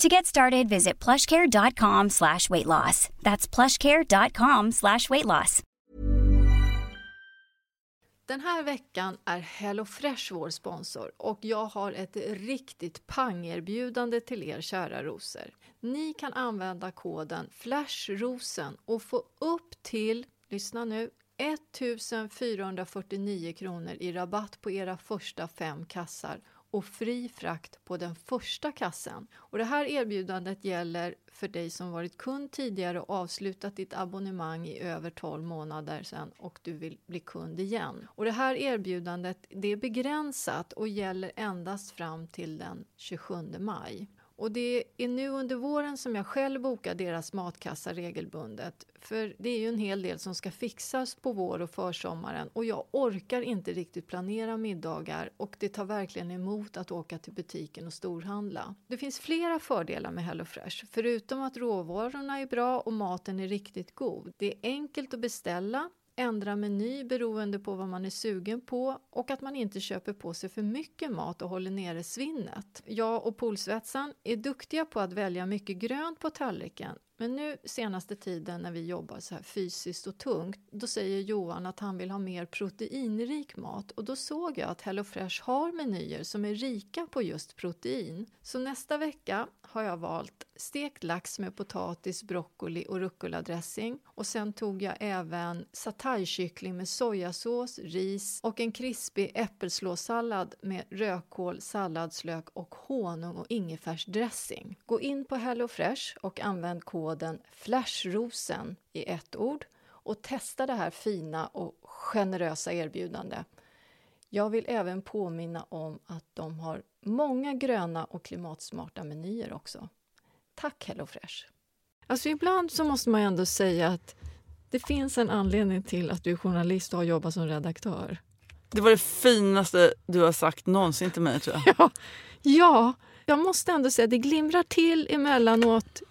To get started, visit plushcare.com slash weight loss. That's plushcare.com slash weight loss. Den här veckan är HelloFresh vår sponsor och jag har ett riktigt pangerbjudande till er kära rosor. Ni kan använda koden FLASHROSEN och få upp till, lyssna nu, 1449 kronor i rabatt på era första fem kassar och fri frakt på den första kassen. Och det här erbjudandet gäller för dig som varit kund tidigare och avslutat ditt abonnemang i över 12 månader sedan och du vill bli kund igen. Och det här erbjudandet det är begränsat och gäller endast fram till den 27 maj. Och det är nu under våren som jag själv bokar deras matkassa regelbundet. För det är ju en hel del som ska fixas på vår och försommaren och jag orkar inte riktigt planera middagar och det tar verkligen emot att åka till butiken och storhandla. Det finns flera fördelar med HelloFresh, förutom att råvarorna är bra och maten är riktigt god. Det är enkelt att beställa ändra meny beroende på vad man är sugen på och att man inte köper på sig för mycket mat och håller nere svinnet. Jag och Polsvetsan är duktiga på att välja mycket grönt på tallriken men nu senaste tiden när vi jobbar så här fysiskt och tungt, då säger Johan att han vill ha mer proteinrik mat och då såg jag att HelloFresh har menyer som är rika på just protein. Så nästa vecka har jag valt stekt lax med potatis, broccoli och rucola-dressing och sen tog jag även sataykyckling med sojasås, ris och en krispig äppelslåssallad med rödkål, salladslök och honung och ingefärsdressing. Gå in på HelloFresh och använd koden FLASHROSEN i ett ord och testa det här fina och generösa erbjudandet. Jag vill även påminna om att de har många gröna och klimatsmarta menyer också. Tack HelloFresh! Alltså ibland så måste man ändå säga att det finns en anledning till att du är journalist och har jobbat som redaktör. Det var det finaste du har sagt någonsin till mig tror jag. Ja, ja jag måste ändå säga att det glimrar till emellanåt,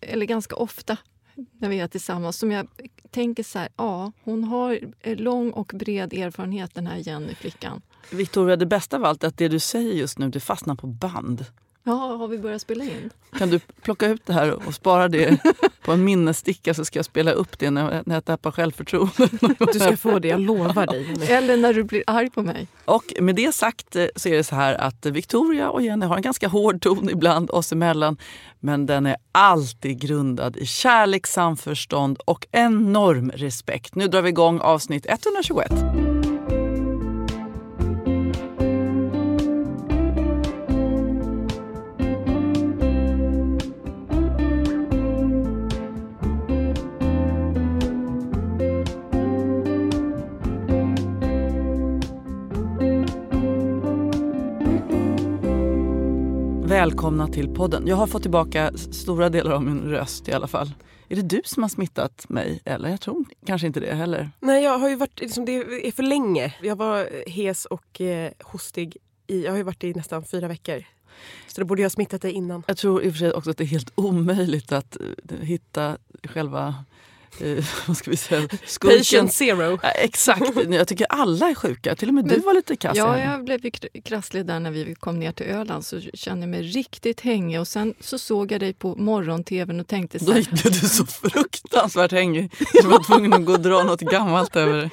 eller ganska ofta när vi är tillsammans, som jag tänker så här, ja, hon har lång och bred erfarenhet den här Jenny-flickan. Victoria, det bästa av allt är att det du säger just nu det fastnar på band. Ja, har vi börjat spela in? Kan du plocka ut det här och spara det på en minnessticka så ska jag spela upp det när jag, när jag tappar självförtroende. Du ska få det, jag lovar dig. Eller när du blir arg på mig. Och med det sagt eh, så är det så här att Victoria och Jenny har en ganska hård ton ibland oss emellan. Men den är alltid grundad i kärlek, samförstånd och enorm respekt. Nu drar vi igång avsnitt 121. Välkomna till podden. Jag har fått tillbaka stora delar av min röst i alla fall. Är det du som har smittat mig? Eller jag tror kanske inte det heller. Nej, jag har ju varit, liksom, det är för länge. Jag var hes och eh, hostig. I, jag har ju varit i nästan fyra veckor. Så då borde jag ha smittat dig innan. Jag tror i och för sig också att det är helt omöjligt att uh, hitta själva eh, vad ska vi säga? Skurken. Patient zero. Ja, exakt. Jag tycker alla är sjuka. Till och med du var lite kass. Ja, här. jag blev ju krasslig där när vi kom ner till Öland. Så kände jag mig riktigt hängig. Och sen så såg jag dig på morgon-tvn och tänkte så Då här, gick du så fruktansvärt hängig. Du var tvungen att gå och dra något gammalt över.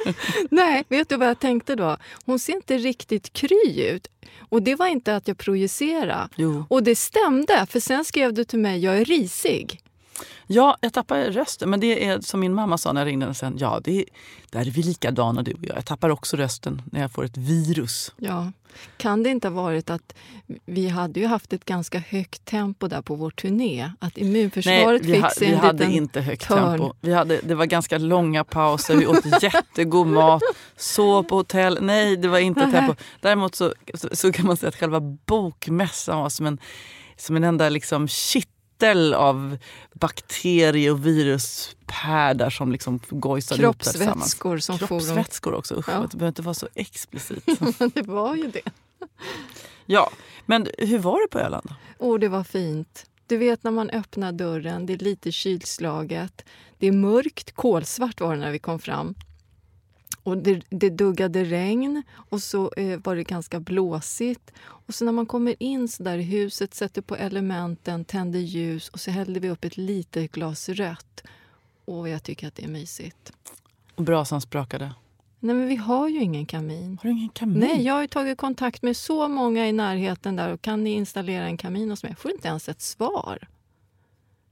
Nej, vet du vad jag tänkte då? Hon ser inte riktigt kry ut. Och det var inte att jag projicerade. Jo. Och det stämde, för sen skrev du till mig, jag är risig. Ja, jag tappar rösten. Men det är som min mamma sa när jag ringde henne sen. Ja, det är, där är vi likadana du och jag. Jag tappar också rösten när jag får ett virus. Ja. Kan det inte ha varit att vi hade ju haft ett ganska högt tempo där på vår turné? Att immunförsvaret Nej, vi, fick ha, sig vi en hade liten inte högt törn. tempo. Vi hade, det var ganska långa pauser, vi åt jättegod mat, sov på hotell. Nej, det var inte tempo. Däremot så, så, så kan man säga att själva bokmässan var som en, som en enda liksom kittel av bakterie och viruspärlar som liksom gojsade ihop där tillsammans. Kroppsvätskor som Kroppsvätskor också. Usch, Ja. Det behöver inte vara så explicit. det var ju det. ja, men hur var det på Öland? Åh, det var fint. Du vet när man öppnar dörren, det är lite kylslaget. Det är mörkt, kolsvart var det när vi kom fram. Och det, det duggade regn och så eh, var det ganska blåsigt. Och så när man kommer in så där i huset, sätter på elementen, tänder ljus och så hällde vi upp ett litet glas rött. Och jag tycker att det är mysigt. Och brasan sprakade. Nej, men vi har ju ingen kamin. Har du ingen kamin? Nej, jag har tagit kontakt med så många i närheten där och kan ni installera en kamin hos mig? Jag får inte ens ett svar.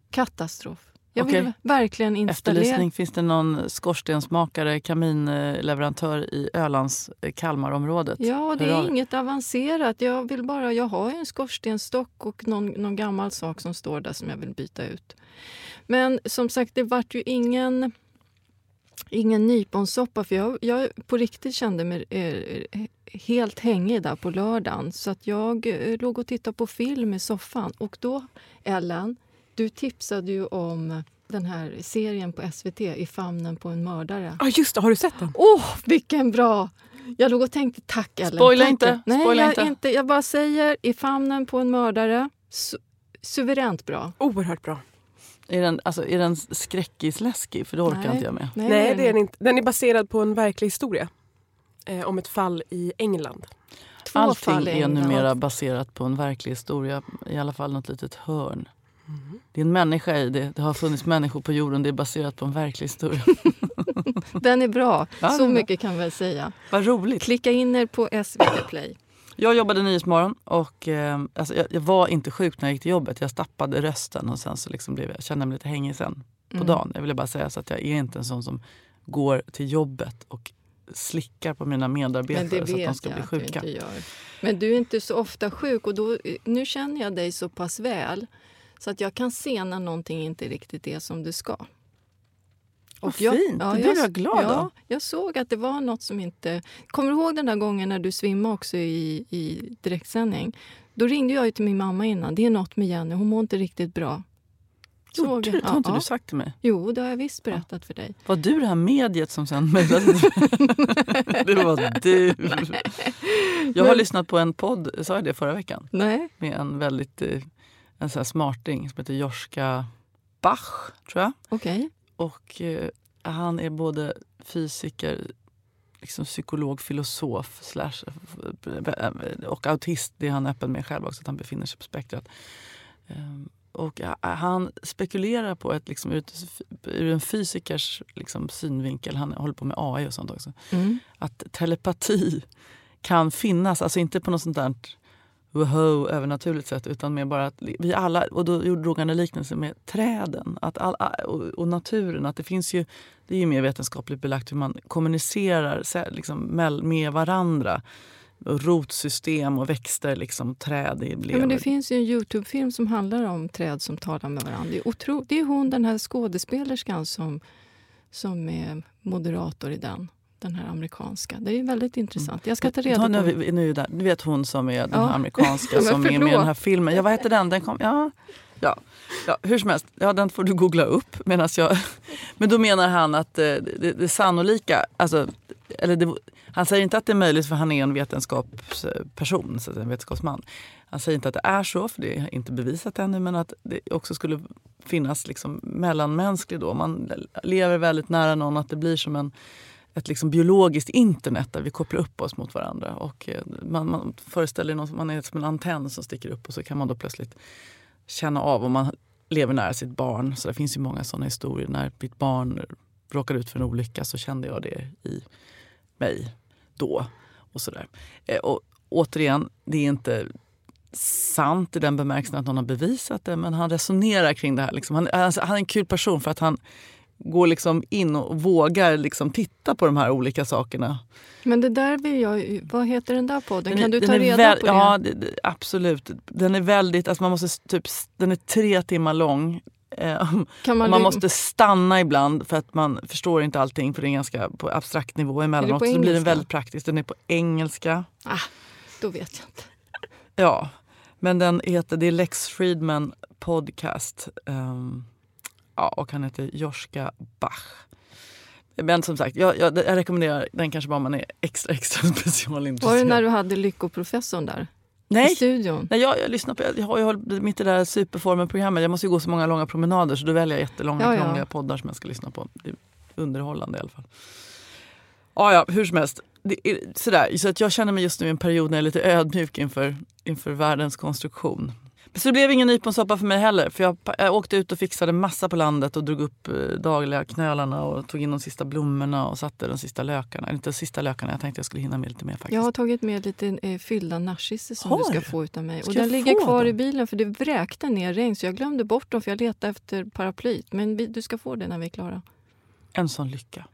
Katastrof. Jag vill verkligen installera. Efterlysning. Finns det någon skorstensmakare, kaminleverantör i Ölands eh, Kalmarområdet? Ja, det är inget avancerat. Jag vill bara, jag har en skorstenstock och någon, någon gammal sak som står där som jag vill byta ut. Men som sagt, det vart ju ingen, ingen nyponsoppa för jag, jag på riktigt kände mig eh, helt hängig där på lördagen. Så att jag eh, låg och tittade på film i soffan. Och då, Ellen, du tipsade ju om den här serien på SVT, I famnen på en mördare. Ah, just det, har du sett den? Åh, vilken bra! Jag låg och tänkte tack Ellen. Spoila inte, Nej, spoila jag, inte. inte. Jag bara säger i famnen på en mördare. Su suveränt bra. Oerhört bra. Är den, alltså, är den skräckisläskig? För det orkar Nej. inte jag med. Nej, Nej, det är den inte. Den är baserad på en verklig historia. Eh, om ett fall i England. Två Allting fall i är England. numera baserat på en verklig historia. I alla fall något litet hörn. Mm. Det är en människa i det. Det har funnits människor på jorden. Det är baserat på en verklig historia. Den är bra. Ja, Så bra. mycket kan vi säga. Vad roligt. Klicka in er på SVT Play. Jag jobbade Nyhetsmorgon och eh, alltså, jag, jag var inte sjuk när jag gick till jobbet. Jag tappade rösten och sen så liksom blev jag, jag kände mig lite hängig sen på Mm. dagen. Jag ville bara säga så att jag är inte en sån som går till jobbet och slickar på mina medarbetare så att de ska bli sjuka. Men du är inte så ofta sjuk och då, nu känner jag dig så pass väl så att jag kan se när någonting inte riktigt är som det ska. Vad fint, det blev jag glad ja, av. Jag såg att det var något som inte... Kommer du ihåg den där gången när du svimmade också i, i direktsändning? Då ringde jag till min mamma innan. Det är något med Jenny, hon mår inte riktigt bra. Gjorde du? jag. Det har inte Ja, du ja. sagt till mig. Jo, det har jag visst berättat för dig. Var du det här mediet som sen mejlade? det var du. Jag har Men- lyssnat på en podd, sa jag det förra veckan? Nej? Med en väldigt eh, en sån smarting som heter Joschka Bach, tror jag. Okej. Och eh, han är både fysiker, liksom psykolog, filosof slash, eh, och autist. Det är han öppen med själv också, att han befinner sig på spektrat. Ehm, Och ja, han spekulerar på ett, liksom, ett, ur en fysikers liksom, synvinkel, han håller på med AI och sånt också, Mm. att telepati kan finnas, alltså inte på något sånt där woho, övernaturligt sätt utan med bara att vi alla, och då drog han en liknelse med träden att all, och, naturen. Att det finns ju, det är ju mer vetenskapligt belagt hur man kommunicerar liksom, med varandra. Rotsystem och växter, liksom, träd i Ja, men det finns ju en Youtube-film som handlar om träd som talar med varandra. Det är, otro, det är hon, den här skådespelerskan som, som är moderator i den. Den här amerikanska. Det är väldigt intressant. Jag ska ta reda på... nu, nu där. Du vet hon som är den Ja. här amerikanska som är med i den här filmen. Ja, vad heter den? den kom, ja, ja, ja, hur som helst, ja, den får du googla upp. Jag, men då menar han att eh, det, det sannolika, alltså, eller det, han säger inte att det är möjligt för han är en vetenskapsperson, så en vetenskapsman. Han säger inte att det är så, för det är inte bevisat ännu, men att det också skulle finnas liksom mellanmänsklig då. Man lever väldigt nära någon, att det blir som en ett liksom biologiskt internet där vi kopplar upp oss mot varandra. Och eh, man, man föreställer någon, man är som en antenn som sticker upp och så kan man då plötsligt känna av om man lever nära sitt barn. Så det finns ju många sådana historier. När mitt barn råkade ut för en olycka så kände jag det i mig då. Och sådär. Eh, och återigen, det är inte sant i den bemärkelsen att någon har bevisat det men han resonerar kring det här. Liksom. Han, alltså, han är en kul person för att han går liksom in och vågar liksom titta på de här olika sakerna. Men det där vill jag Vad heter den där podden? Den kan du ta reda väl- på det? Ja, absolut. Den är väldigt... Alltså man måste typ, den är tre timmar lång. Eh, man, man måste stanna ibland för att man förstår inte allting för det är ganska på abstrakt nivå emellanåt. Så blir den väldigt praktisk. Den är på engelska. Då vet jag inte. Ja, men den heter, det är Lex Friedman podcast. Ehm, ja, och han heter Joschka Bach. Men som sagt, jag, jag, jag rekommenderar den kanske bara om man är extra, extra specialintresserad. Var det när du hade Lyckoprofessorn där? I Nej, studion? Nej, jag, jag lyssnar på, jag har ju hållit mitt i det där superformen-programmet. Jag måste ju gå så många långa promenader så då väljer jag jättelånga Ja, ja. poddar som jag ska lyssna på. Det är underhållande i alla fall. Ja, ja, hur som helst. Är, sådär, så att jag känner mig just nu i en period när jag är lite ödmjuk inför, inför världens konstruktion. Så det blev ingen nyponsoppa för mig heller. För jag, jag åkte ut och fixade massa på landet och drog upp eh, dagliga knölarna och tog in de sista blommorna och satte de sista lökarna. Eller Inte de sista lökarna, jag tänkte jag skulle hinna med lite mer faktiskt. Jag har tagit med lite eh, fyllda narcisser som Har du ska få utav mig. Ska Och den ligger kvar dem? i bilen för det vräkte ner regn så jag glömde bort dem för jag letade efter paraplyt. Men vi, du ska få det när vi är klara. En sån lycka.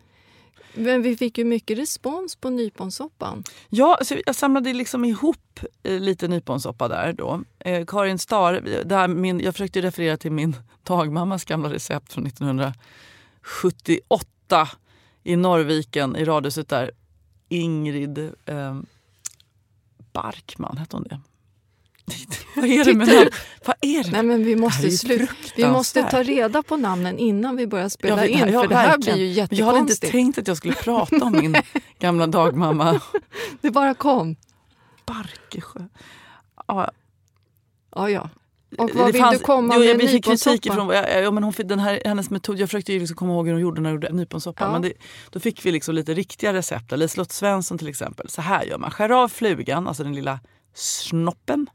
Men vi fick ju mycket respons på nyponsoppan. Ja, så jag samlade liksom ihop eh, lite nyponsoppa där då. Eh, Karin Starr, där min, jag försökte referera till min dagmammas gamla recept från 1978 i Norrviken i radhuset där. Ingrid eh, Barkman, hette hon det? Vad är det med namn? Vad är det? Nej, men vi Det här är måste, slu- vi måste ta reda på namnen innan vi börjar spela Jag vet- in. för det här blir ju Men Jag hade inte jättekonstigt. tänkt att jag skulle prata om min gamla dagmamma Det bara kom. Barkesjö. Ja, Ja, ja. Och Det vad vill fanns- du komma jo, med jag, vi fick kritik ifrån, ja, ja, men hon, fick- den här, hennes metod, jag försökte ju liksom komma ihåg hur hon gjorde när hon gjorde nyponsoppa. Ja. Men det, då fick vi liksom lite riktiga recept. Liselott Svensson till exempel. Så här gör man. Skär av flugan, alltså den lilla snoppen.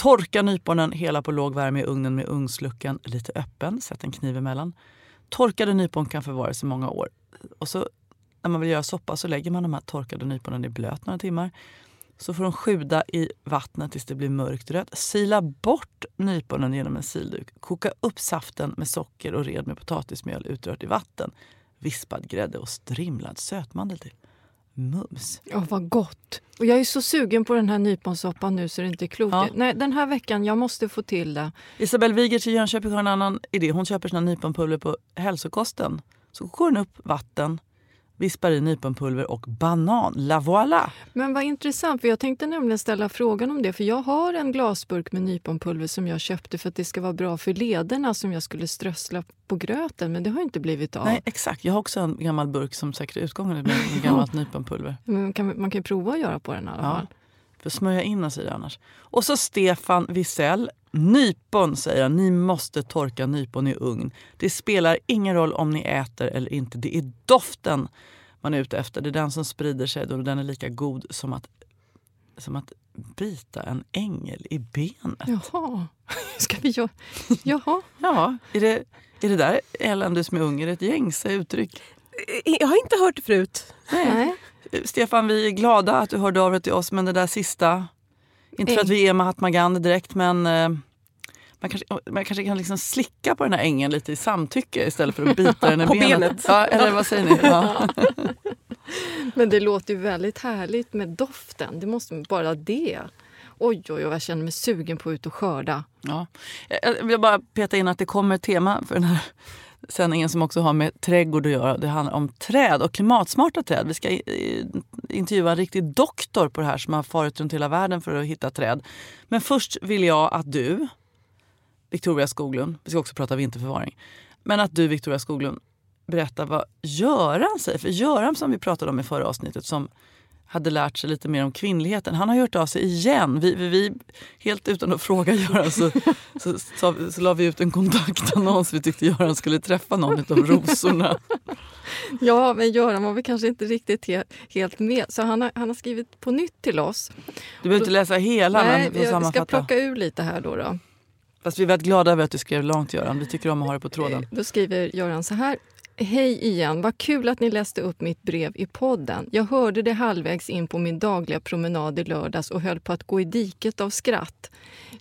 Torka nyponen hela på låg värme i ugnen med ugnsluckan lite öppen. Sätt en kniv emellan. Torkade nypon kan förvaras i många år. Och så när man vill göra soppa så lägger man de här torkade nyponen i blöt några timmar. Så får de sjuda i vattnet tills det blir mörkt rött. Sila bort nyponen genom en silduk. Koka upp saften med socker och red med potatismjöl utrört i vatten. Vispad grädde och strimlad sötmandel till. Mums! Ja, vad gott! Och jag är så sugen på den här nyponsoppan nu så det inte är klokt. Ja. Nej, den här veckan, jag måste få till det. Isabelle Wigert i Jönköping har en annan idé. Hon köper sina nyponpulver på hälsokosten. Så kokar hon upp vatten, vispar i nyponpulver och banan. La voilà! Men vad intressant, för jag tänkte nämligen ställa frågan om det. För jag har en glasburk med nyponpulver som jag köpte för att det ska vara bra för lederna som jag skulle strössla på gröten. Men det har inte blivit av. Nej, exakt. Jag har också en gammal burk som säkrar utgången med gammalt nyponpulver. Men man, kan, man kan ju prova att göra på den i alla Ja. fall. För att smörja in oss i det annars. Och så Stefan Wisell. Nypon säger han, ni måste torka nypon i ugn. Det spelar ingen roll om ni äter eller inte. Det är doften man är ute efter. Det är den som sprider sig då den är lika god som att, som att bita en ängel i benet. Jaha, ska vi göra... Jaha. Ja, är det, är det där eländes med ung? Är det ett gängse uttryck? Eh, Jag har inte hört det förut. Nej. Stefan, vi är glada att du hörde av dig till oss, men det där sista... Inte för att vi är Mahatma Gandhi direkt, men eh, man, kanske, man kanske kan liksom slicka på den här ängen lite i samtycke istället för att bita den i På benet. benet. Ja, eller vad säger ni? Ja. Men det låter ju väldigt härligt med doften. Det måste bara det. Oj, oj, oj, jag känner mig sugen på att ut och skörda. Ja. Jag vill bara peta in att det kommer ett tema för den här sändningen som också har med trädgård att göra. Det handlar om träd och klimatsmarta träd. Vi ska intervjua en riktig doktor på det här som har farit runt hela världen för att hitta träd. Men först vill jag att du, Victoria Skoglund, vi ska också prata vinterförvaring, men att du Victoria Skoglund berättar vad Göran säger. För Göran som vi pratade om i förra avsnittet som hade lärt sig lite mer om kvinnligheten. Han har hört av sig igen. Vi, vi, vi, helt utan att fråga Göran så, så, så, så, la vi ut en kontaktannons. Vi tyckte Göran skulle träffa någon av rosorna. Ja, men Göran var väl kanske inte riktigt he helt med. Så han har, han har skrivit på nytt till oss. Du behöver inte läsa hela Nej, men jag ska plocka ur lite här då. då. Fast vi är väldigt glada över att du skrev långt Göran. Vi tycker om att ha dig på tråden. Då skriver Göran så här. Hej igen, vad kul att ni läste upp mitt brev i podden. Jag hörde det halvvägs in på min dagliga promenad i lördags och höll på att gå i diket av skratt.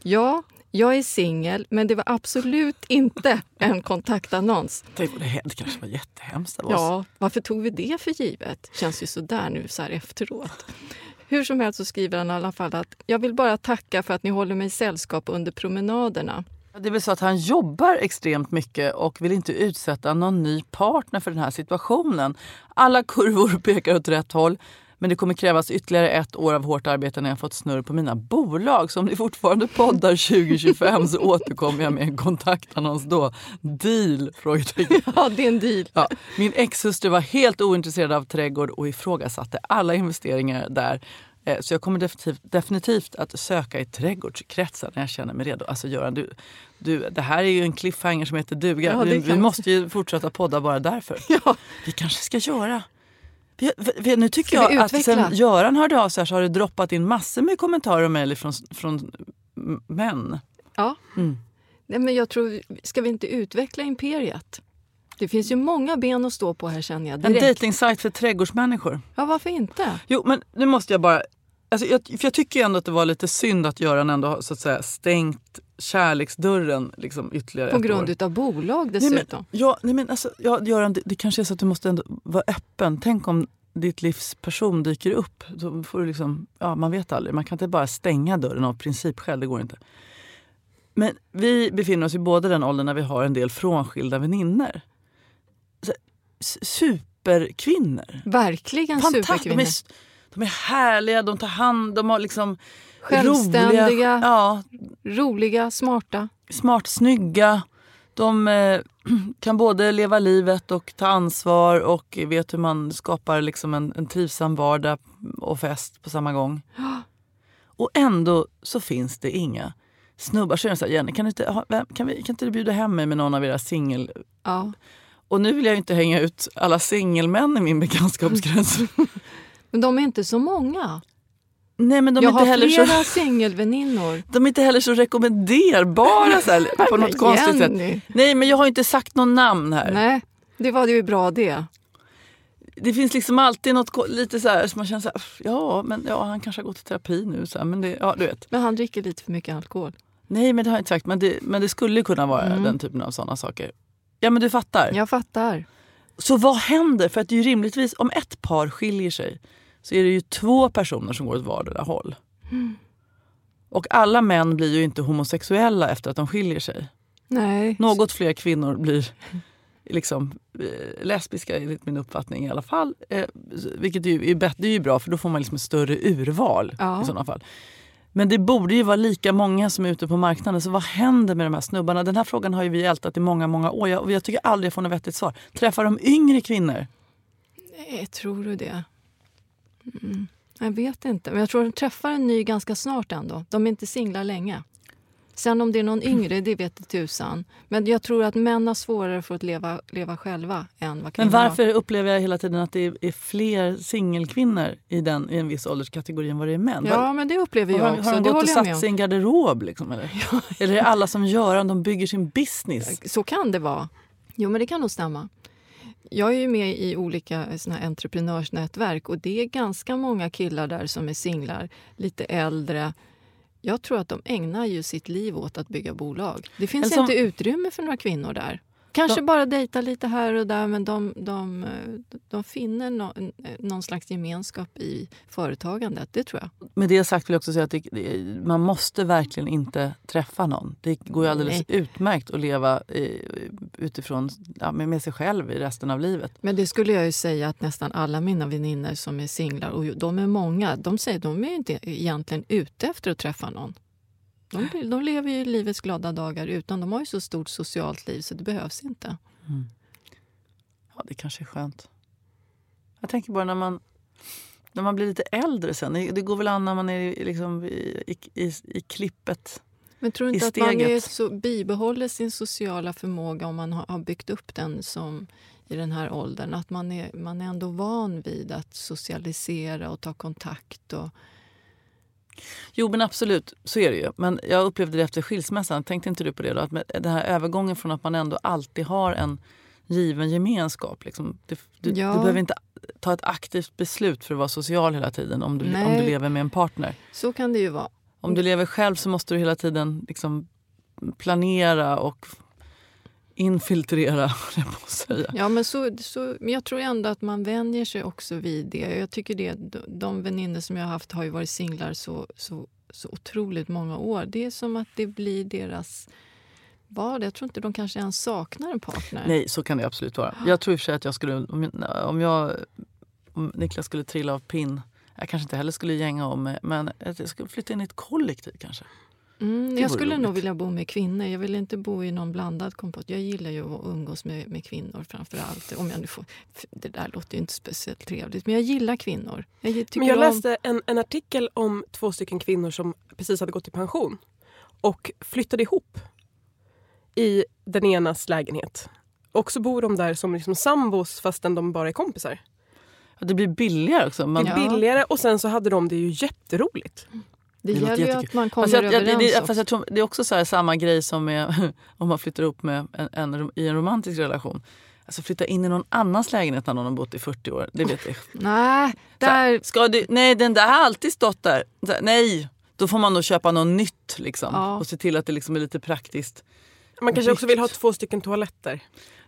Ja, jag är singel, men det var absolut inte en kontaktannons. Tänk på det, det kanske var jättehemskt av oss. Ja, varför tog vi det för givet? Känns ju sådär nu så här efteråt. Hur som helst så skriver han i alla fall att jag vill bara tacka för att ni håller mig sällskap under promenaderna. Det är väl så att han jobbar extremt mycket och vill inte utsätta någon ny partner för den här situationen. Alla kurvor pekar åt rätt håll. Men det kommer krävas ytterligare ett år av hårt arbete när jag fått snurr på mina bolag. Så om ni fortfarande poddar 2025 så återkommer jag med en kontaktannons då. Deal? Frågetecken. Ja, det är en deal. Ja, min exhustru var helt ointresserad av trädgård och ifrågasatte alla investeringar där. Eh, så jag kommer definitivt, definitivt att söka i trädgårdskretsar när jag känner mig redo. Alltså Göran, du, du, det här är ju en cliffhanger som heter duga. Ja, vi, vi måste ju fortsätta podda bara därför. Ja. Vi kanske ska göra. Vi, vi, nu tycker jag att utveckla? sen Göran hörde av sig så har det droppat in massor med kommentarer och mejl från, från män. Ja. Mm. Nej, men jag tror, ska vi inte utveckla imperiet? Det finns ju många ben att stå på här känner jag En direkt. dejtingsajt för trädgårdsmänniskor. Ja, varför inte? Jo, men nu måste jag bara... Alltså jag, för jag tycker ändå att det var lite synd att Göran ändå har så att säga, stängt kärleksdörren liksom, ytterligare På grund år. av bolag Nej, dessutom. men, ja, nej, men alltså, ja, Göran, det, det kanske är så att du måste ändå vara öppen. Tänk om ditt livs person dyker upp. Då får du liksom, ja, man vet aldrig. Man kan inte bara stänga dörren av principskäl. Det går inte. Men vi befinner oss i båda den åldern när vi har en del frånskilda väninnor. Superkvinnor. Verkligen Fantastiskt. De superkvinnor. De är härliga, de tar hand, de har liksom Självständiga, roliga, ja, roliga, smarta. smart, snygga. De eh, kan både leva livet och ta ansvar och vet hur man skapar liksom en, en trivsam vardag och fest på samma gång. Och ändå så finns det inga snubbar. Så är så här, Jenny, kan, du inte, kan, vi, kan inte du bjuda hem mig med någon av era singel... Ja. Och nu vill jag inte hänga ut alla singelmän i min bekantskapskrets. Men de är inte så många. Nej, men de är, jag inte har heller flera så, singelväninnor. de är inte heller så rekommenderbara så här, på något konstigt sätt. Nej, men jag har inte sagt någon namn här. Nej, det var ju bra det. det finns liksom alltid något lite så här som man känner så här, ja men ja, han kanske har gått i terapi nu. Så här, men det, ja, du vet. Men han dricker lite för mycket alkohol. Nej men det har jag inte sagt. Men det, men det skulle kunna vara Mm. den typen av sådana saker. Ja men du fattar. Jag fattar. Så vad händer? För att det är ju rimligtvis, om ett par skiljer sig så är det ju två personer som går åt vardera håll. Mm. Och alla män blir ju inte homosexuella efter att de skiljer sig. Nej. Något fler kvinnor blir liksom, eh, lesbiska enligt min uppfattning i alla fall. Eh, vilket är ju, är, bättre, det är ju bra för då får man liksom ett större urval Ja. i sådana fall. Men det borde ju vara lika många som är ute på marknaden. Så vad händer med de här snubbarna? Den här frågan har ju vi ältat i många, många år. Jag, och jag tycker aldrig jag får något vettigt svar. Träffar de yngre kvinnor? Nej, tror du det? Mm. Jag vet inte. Men jag tror de träffar en ny ganska snart ändå. De är inte singlar länge. Sen om det är någon yngre, det vet tusan. Men jag tror att män har svårare för att leva, leva själva än vad kvinnor Men har. varför upplever jag hela tiden att det är, är fler singelkvinnor i, den, i en viss ålderskategori än vad det är män? Ja, men det upplever har, jag har också. de Det gått och satt sig i en garderob? Liksom, eller? eller är det alla som gör de bygger sin business? Så kan det vara. Jo, men det kan nog stämma. Jag är ju med i olika såna här entreprenörsnätverk och det är ganska många killar där som är singlar, lite äldre. Jag tror att de ägnar ju sitt liv åt att bygga bolag. Det finns som- inte utrymme för några kvinnor där. Kanske De- bara dejta lite här och där men de, de, eh, de finner nå- någon slags gemenskap i företagandet. Det tror jag. Med det sagt vill jag också säga att det, man måste verkligen inte träffa någon. Det går ju alldeles Nej. utmärkt att leva i, utifrån, ja, med med sig själv i resten av livet. Men det skulle jag ju säga att nästan alla mina vänner som är singlar, och de är många, de säger att de är inte egentligen ute efter att träffa någon. De, de lever ju livets glada dagar utan. De har ju så stort socialt liv så det behövs inte. Ja, det kanske är skönt. Jag tänker bara när man, när man blir lite äldre sen. Det går väl an när man är i- liksom i, i, i, i klippet. Men tror du inte att man är så, bibehåller sin sociala förmåga om man har byggt upp den som i den här åldern? Att man är, man är ändå van vid att socialisera och ta kontakt. Och, Jo men absolut, så är det ju. Men jag upplevde det efter skilsmässan. Tänkte inte du på det då? Att med den här övergången från att man ändå alltid har en given gemenskap. Liksom. Du, du, Ja. du behöver inte ta ett aktivt beslut för att vara social hela tiden om du, om du lever med en partner. Så kan det ju vara. Om du lever själv så måste du hela tiden liksom planera och infiltrera, höll jag på att säga. Ja, men, så, så, men jag tror ändå att man vänjer sig också vid det. Jag tycker det, de, vänner som jag har haft har ju varit singlar så, så, så otroligt många år. Det är som att det blir deras vardag. Jag tror inte de kanske ens saknar en partner. Nej, så kan det absolut vara. Jag tror i och för sig att jag skulle, om jag, om, Niklas skulle trilla av pinn, jag kanske inte heller skulle gänga om mig, men jag skulle flytta in i ett kollektiv kanske. Mm, jag skulle nog roligt. vilja bo med kvinnor. Jag vill inte bo i någon blandad kompott. Jag gillar ju att umgås med, med kvinnor framför allt. Om jag nu får, det där låter ju inte speciellt trevligt, men jag gillar kvinnor. Jag Men jag om- läste en, en artikel om två stycken kvinnor som precis hade gått i pension och flyttade ihop i den enas lägenhet. Och så bor de där som liksom sambos fastän de bara är kompisar. Ja, Det blir billigare också. Man, Det är billigare och sen så hade de det ju jätteroligt. Det, Det gäller ju att man kommer Fast jag, jag, överens. det, det, fast jag tror, det är också så här, samma grej som med, om man flyttar ihop med en, en, i en romantisk relation. Alltså flytta in i någon annans lägenhet när någon har bott i 40 år. Det vet jag. Nej, där... Ska du, nej, den där har alltid stått där. Så här, nej, då får man nog köpa något nytt liksom, Ja. och se till att det liksom är lite praktiskt. Man kanske också vill ha två stycken toaletter.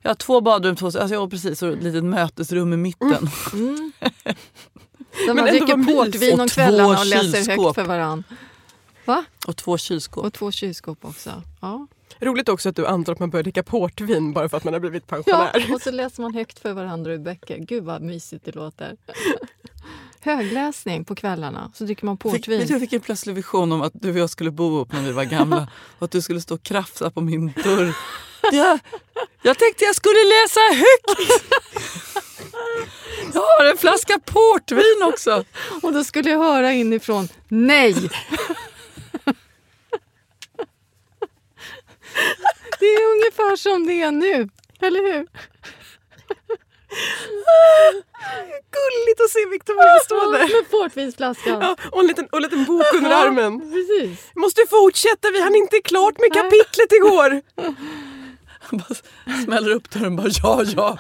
Har två badrum, två, alltså, ja, precis, och ett litet mötesrum i mitten. Mm. Där Men man dricker portvin om Och två kvällarna och läser högt för varann. Och två kylskåp. Och två kylskåp också. Ja. Roligt också att du antar att man börjar dricka portvin bara för att man har blivit ja, pensionär. och så läser man högt för varandra ur böcker. Gud vad mysigt det låter. Högläsning på kvällarna, så dricker man Fick, portvin. jag fick en plötslig vision om att du och jag skulle bo ihop när vi var gamla och att du skulle stå och krafsa på min dörr. Jag, jag tänkte jag skulle läsa högt! Jag har en flaska portvin också! Och då skulle jag höra inifrån, nej! Det är ungefär som det är nu, eller hur? Gulligt att se Victoria stå Ja, där. med portvinsflaskan. Ja, och, en liten, och en liten bok under Ja, armen. Precis. Vi måste fortsätta, vi hann inte klart med kapitlet igår. Han bara smäller upp dörren och bara ja, ja.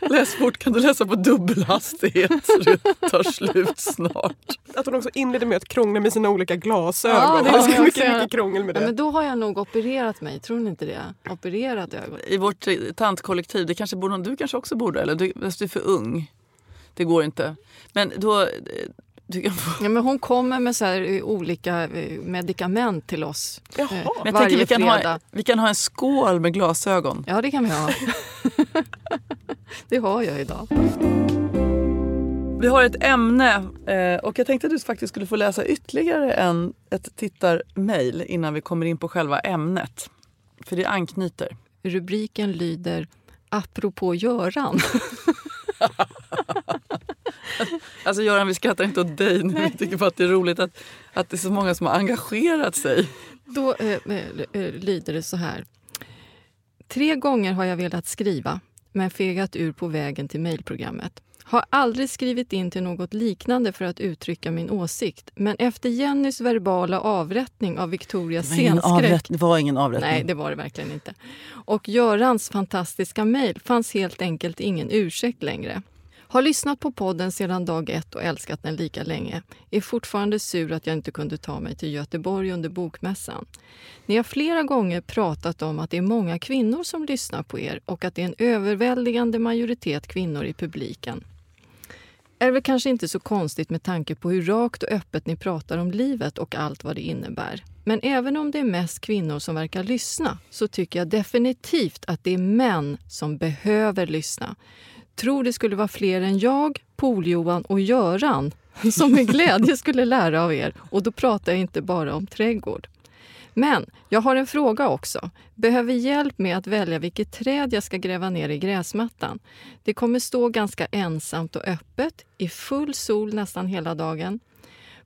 Läs fort, kan du läsa på dubbel hastighet så det tar slut snart. Att hon också inledde med att krångla med sina olika glasögon. Ja, det var jag mycket, mycket krångel med Ja, det. men då har jag nog opererat mig, tror ni inte det? Opererat ögon. I vårt eh, tantkollektiv, det kanske bor någon, du kanske också bor där, eller du, du är för ung. Det går inte. Men då... Du kan få, Ja, men hon kommer med så här, eh, olika eh, medicament till oss Jaha. eh, men jag varje tänker vi kan, fredag. ha, vi kan ha en skål med glasögon. Ja, det kan vi ha. det har jag idag. Vi har ett ämne eh, och jag tänkte att du faktiskt skulle få läsa ytterligare en, ett tittarmail innan vi kommer in på själva ämnet. För det anknyter. Rubriken lyder Apropå Göran. Alltså Göran, vi skrattar inte åt dig nu. Vi tycker bara att det är roligt att, att det är så många som har engagerat sig. Då eh, eh, eh, lyder det så här. Tre gånger har jag velat skriva, men fegat ur på vägen till mejlprogrammet. Har aldrig skrivit in till något liknande för att uttrycka min åsikt. Men efter Jennys verbala avrättning av Victorias scenskräck det var ingen avrättning. Nej, det var det verkligen inte. Och Görans fantastiska mejl fanns helt enkelt ingen ursäkt längre. Har lyssnat på podden sedan dag ett och älskat den lika länge. Är fortfarande sur att jag inte kunde ta mig till Göteborg under bokmässan. Ni har flera gånger pratat om att det är många kvinnor som lyssnar på er och att det är en överväldigande majoritet kvinnor i publiken. Är väl kanske inte så konstigt med tanke på hur rakt och öppet ni pratar om livet och allt vad det innebär. Men även om det är mest kvinnor som verkar lyssna så tycker jag definitivt att det är män som behöver lyssna. Tror det skulle vara fler än jag, Pol-Johan och Göran som med glädje skulle lära av er. Och då pratar jag inte bara om trädgård. Men jag har en fråga också. Behöver hjälp med att välja vilket träd jag ska gräva ner i gräsmattan. Det kommer stå ganska ensamt och öppet, i full sol nästan hela dagen.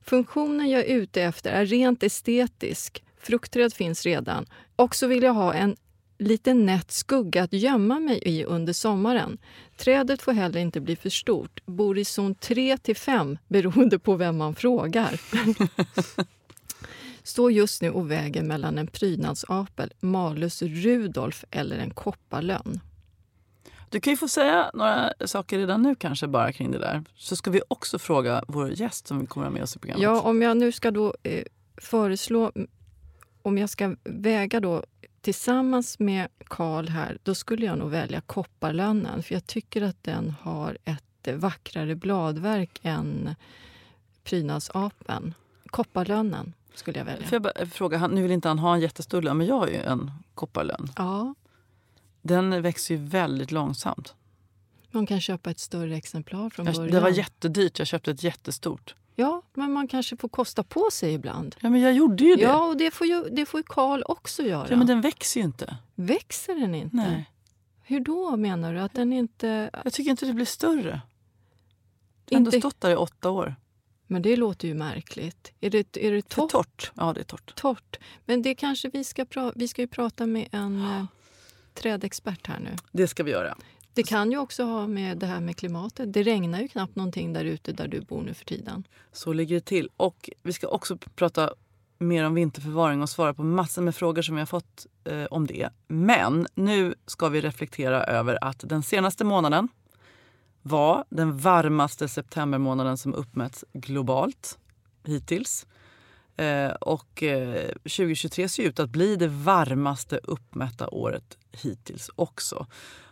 Funktionen jag är ute efter är rent estetisk. Fruktträd finns redan. Och så vill jag ha en liten nätt skugga att gömma mig i under sommaren. Trädet får heller inte bli för stort. Bor i zon 3 till 5 beroende på vem man frågar. Står just nu och väger mellan en prydnadsapel, Malus Rudolf eller en kopparlönn. Du kan ju få säga några saker redan nu kanske bara kring det där. Så ska vi också fråga vår gäst som kommer med oss i programmet. Ja, om jag nu ska då eh, föreslå, om jag ska väga då tillsammans med Karl här, då skulle jag nog välja Kopparlönnen. För jag tycker att den har ett vackrare bladverk än Prydnadsapen. Kopparlönnen skulle jag välja. Får jag bara fråga, nu vill inte han ha en jättestor lön, men jag har ju en kopparlön. Ja, Den växer ju väldigt långsamt. man kan köpa ett större exemplar från Jag, början. det var jättedyrt, jag köpte ett jättestort. Ja, men man kanske får kosta på sig ibland. Ja, men jag gjorde ju det. Ja, och det får ju det får ju Karl också göra. Ja, men den växer ju inte. Växer den inte? Nej. Hur då menar du? Att den inte... Jag tycker inte det blir större. Det har ändå stått där i åtta år. Men det låter ju märkligt. Är det, är det För torrt? torrt. Ja, det är torrt. torrt? Men det kanske vi ska, pra- vi ska ju prata med en eh, trädexpert här nu. Det ska vi göra. Det kan ju också ha med det här med klimatet. Det regnar ju knappt någonting där ute där du bor nu för tiden. Så ligger det till. Och vi ska också prata mer om vinterförvaring och svara på massor med frågor som vi har fått eh, om det. Men nu ska vi reflektera över att den senaste månaden var den varmaste septembermånaden som uppmätts globalt hittills. Eh, och eh, 2023 ser ut att bli det varmaste uppmätta året hittills också.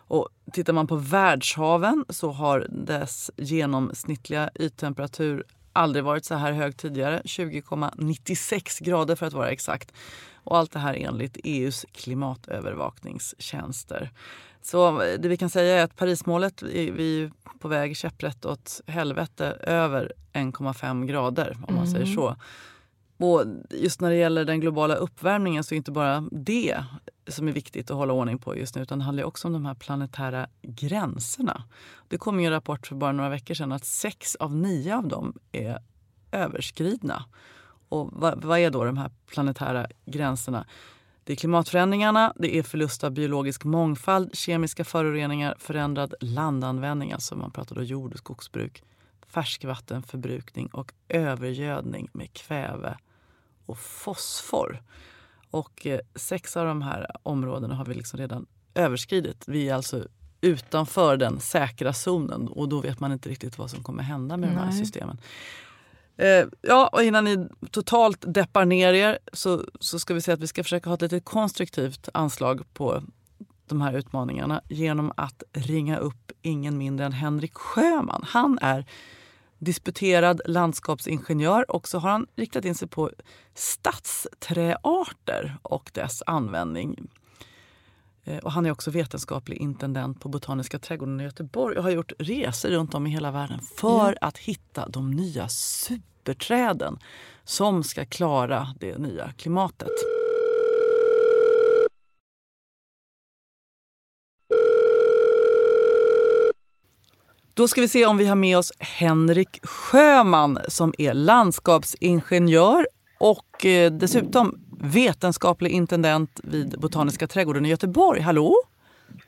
Och tittar man på världshaven så har dess genomsnittliga yttemperatur aldrig varit så här hög tidigare. 20,96 grader för att vara exakt. Och allt det här enligt EUs klimatövervakningstjänster. Så det vi kan säga är att Parismålet, vi är på väg käpprätt åt helvete över 1,5 grader om man säger så. Och just när det gäller den globala uppvärmningen så är inte bara det som är viktigt att hålla ordning på just nu utan det handlar också om de här planetära gränserna. Det kom ju en rapport för bara några veckor sedan att sex av nio av dem är överskridna. Och vad, vad är då de här planetära gränserna? Det är klimatförändringarna, det är förlust av biologisk mångfald, kemiska föroreningar, förändrad landanvändning, alltså man pratar då jord och skogsbruk, färskvattenförbrukning och övergödning med kväve och fosfor. Och eh, sex av de här områdena har vi liksom redan överskridit. Vi är alltså utanför den säkra zonen och då vet man inte riktigt vad som kommer hända med de här Nej. systemen. Eh, ja, och innan ni totalt deppar ner er så, så ska vi säga att vi ska försöka ha ett lite konstruktivt anslag på de här utmaningarna genom att ringa upp ingen mindre än Henrik Sjöman. Han är disputerad landskapsingenjör och så har han riktat in sig på stadsträarter och dess användning. Eh, Och han är också vetenskaplig intendent på Botaniska trädgården i Göteborg och har gjort resor runt om i hela världen för att hitta de nya superträden som ska klara det nya klimatet. Då ska vi se om vi har med oss Henrik Sjöman som är landskapsingenjör och eh, dessutom vetenskaplig intendent vid Botaniska trädgården i Göteborg. Hallå?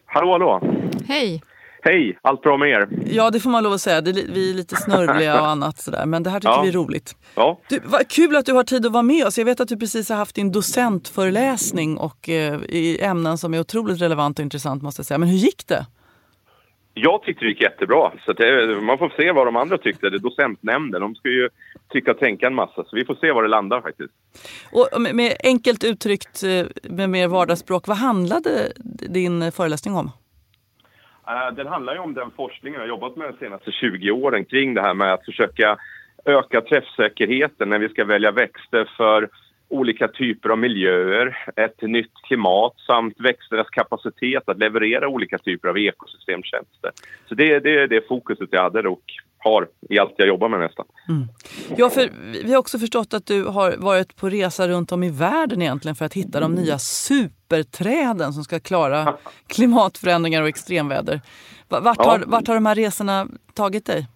Hallå, hallå! Hej! Hej! Allt bra med er? Ja, det får man lov att säga. Det vi är lite snörvliga och annat sådär. Men det här tycker Ja. vi är roligt. Ja, Du, vad kul att du har tid att vara med oss. Jag vet att du precis har haft din docentföreläsning och eh, i ämnen som är otroligt relevant och intressant måste jag säga. Men hur gick det? Jag tyckte det gick jättebra. Så det, man får se vad de andra tyckte. Det är docentnämnden. De ska ju tycka och tänka en massa. Så vi får se var det landar faktiskt. Och med, med enkelt uttryckt eh, med mer vardagsspråk, vad handlade din föreläsning om? Eh, Den handlar ju om den forskning jag har jobbat med de senaste 20 åren kring det här med att försöka öka träffsäkerheten när vi ska välja växter för olika typer av miljöer, ett nytt klimat samt växternas kapacitet att leverera olika typer av ekosystemtjänster. Så det, det är det fokuset jag hade och har i allt jag jobbar med nästan. Ja, för vi har också förstått att du har varit på resa runt om i världen egentligen för att hitta de nya superträden som ska klara klimatförändringar och extremväder. Va- Vart Ja. har, vart har de här resorna tagit dig?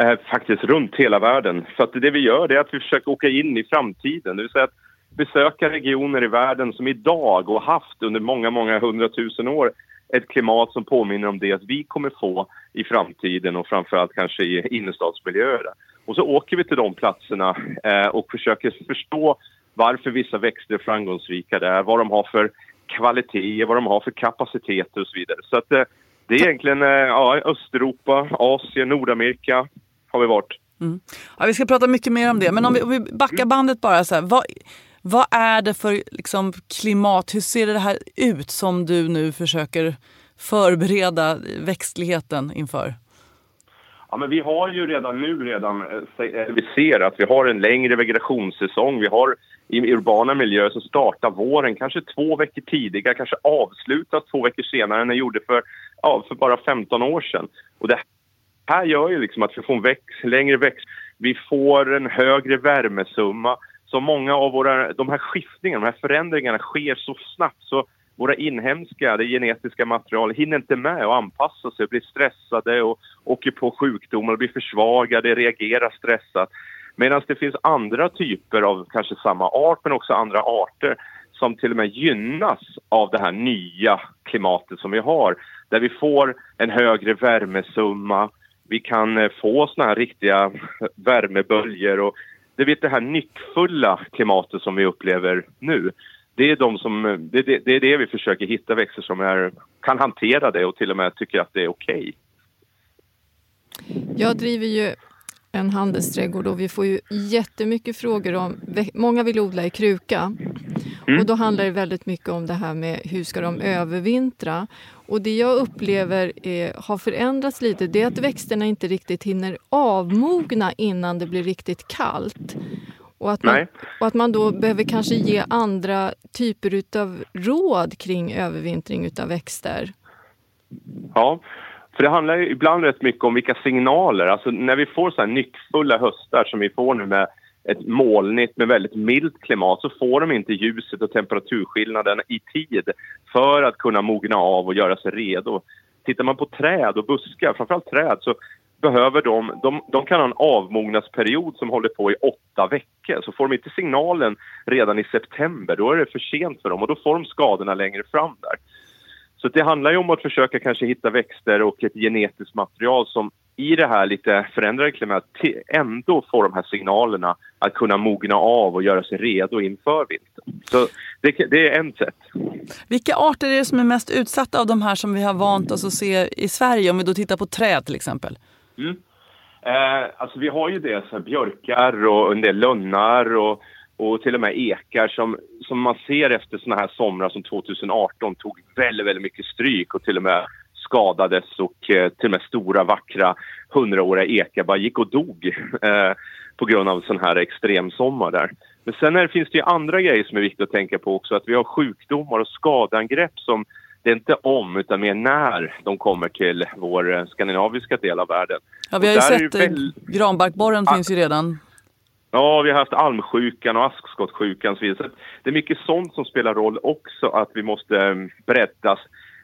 Eh, faktiskt runt hela världen. För att det vi gör är att vi försöker åka in i framtiden. Det vill säga att besöka regioner i världen som idag och haft under många, många hundratusen år ett klimat som påminner om det att vi kommer få i framtiden och framförallt kanske i innerstadsmiljöer. Och så åker vi till de platserna eh, och försöker förstå varför vissa växter är framgångsrika där, vad de har för kvaliteter, vad de har för kapaciteter och så vidare. Så att eh, Det är egentligen eh, ja, Östeuropa, Asien, Nordamerika har vi varit. Mm. Ja, vi ska prata mycket mer om det, men om vi, om vi backar bandet bara. Så här, vad, vad är det för liksom, klimat? Hur ser det här ut som du nu försöker förbereda växtligheten inför? Ja, men vi har ju redan nu redan, eh, vi ser att vi har en längre vegetationssäsong. Vi har i urbana miljöer så startar våren kanske två veckor tidigare, kanske avslutas två veckor senare än den gjorde för, ja, för bara 15 år sedan. Och det här gör ju liksom att vi får en väx, längre växt. Vi får en högre värmesumma. Så många av våra, de här skiftningarna, de här förändringarna sker så snabbt så våra inhemska, det genetiska material hinner inte med att anpassa sig, blir stressade och åker på sjukdomar, blir försvagade, reagerar stressat. Medan det finns andra typer av kanske samma art men också andra arter som till och med gynnas av det här nya klimatet som vi har. Där vi får en högre värmesumma, vi kan eh, få såna här riktiga värmeböljor och det, vet, det här nyckfulla klimatet som vi upplever nu. Det är, de som, det, det, det är det vi försöker hitta växter som är, kan hantera det och till och med tycker att det är okej. Okay. Jag driver ju en handelsträdgård och vi får ju jättemycket frågor om... Många vill odla i kruka. Mm. Och då handlar det väldigt mycket om det här med hur ska de övervintra. Och det jag upplever är, har förändrats lite det är att växterna inte riktigt hinner avmogna innan det blir riktigt kallt. Och att, man, och att man då behöver kanske ge andra typer av råd kring övervintring av växter. Ja, för det handlar ibland rätt mycket om vilka signaler. Alltså när vi får så här nyckfulla höstar som vi får nu med ett molnigt med väldigt milt klimat så får de inte ljuset och temperaturskillnaden i tid för att kunna mogna av och göra sig redo. Tittar man på träd och buskar, framförallt träd, så behöver de, de, de kan ha en avmognadsperiod som håller på i åtta veckor. Så får de inte signalen redan i september, då är det för sent för dem och då får de skadorna längre fram där. Så det handlar ju om att försöka kanske hitta växter och ett genetiskt material som i det här lite förändrade klimatet ändå får de här signalerna att kunna mogna av och göra sig redo inför vintern. Så det, det, är ett sätt. Vilka arter är det som är mest utsatta av de här som vi har vant oss att se i Sverige? Om vi då tittar på träd till exempel. Mm. Eh, alltså vi har ju det, så björkar och en del lönnar och och till och med ekar som, som man ser efter såna här somrar som 2018 tog väldigt, väldigt mycket stryk och till och med skadades och eh, till och med stora vackra hundraåriga ekar bara gick och dog eh, på grund av sån här extremsommar där. Men sen är, finns det ju andra grejer som är viktigt att tänka på också, att vi har sjukdomar och skadeangrepp som det är inte om utan mer när de kommer till vår eh, skandinaviska del av världen. Ja, vi har ju sett väl... granbarkborren finns ju redan. Ja, vi har haft almsjukan och askskottsjukan och så vidare. Så det är mycket sånt som spelar roll också, att vi måste eh, bredda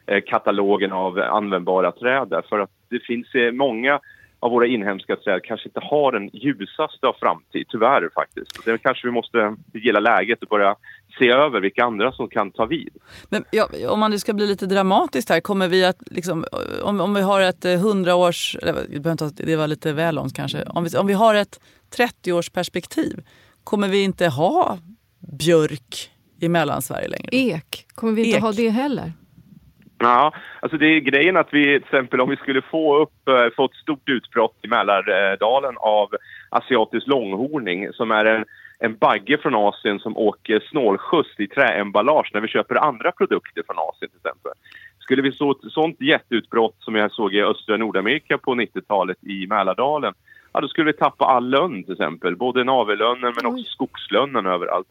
eh, katalogen av användbara träd för att det finns eh, många av våra inhemska träd kanske inte har den ljusaste av framtid, tyvärr faktiskt. Det kanske vi måste gilla läget och börja se över vilka andra som kan ta vid. Men ja, om man nu ska bli lite dramatiskt här, kommer vi att liksom, om, om vi har ett hundraårs, det var lite väl långt kanske, om vi, om vi har ett 30-årsperspektiv kommer vi inte ha björk i Mellansverige längre. Ek, kommer vi inte Ek. ha det heller? Ja, alltså det är grejen att vi till exempel om vi skulle få upp, eh, få ett stort utbrott i Mälardalen av asiatisk långhorning som är en, en bagge från Asien som åker snålskjuts i träemballage när vi köper andra produkter från Asien till exempel. Skulle vi få ett sånt jätteutbrott som jag såg i östra Nordamerika på 90-talet i Mälardalen ja, då skulle vi tappa all lönn till exempel. Både navellönnen men också skogslönnen överallt.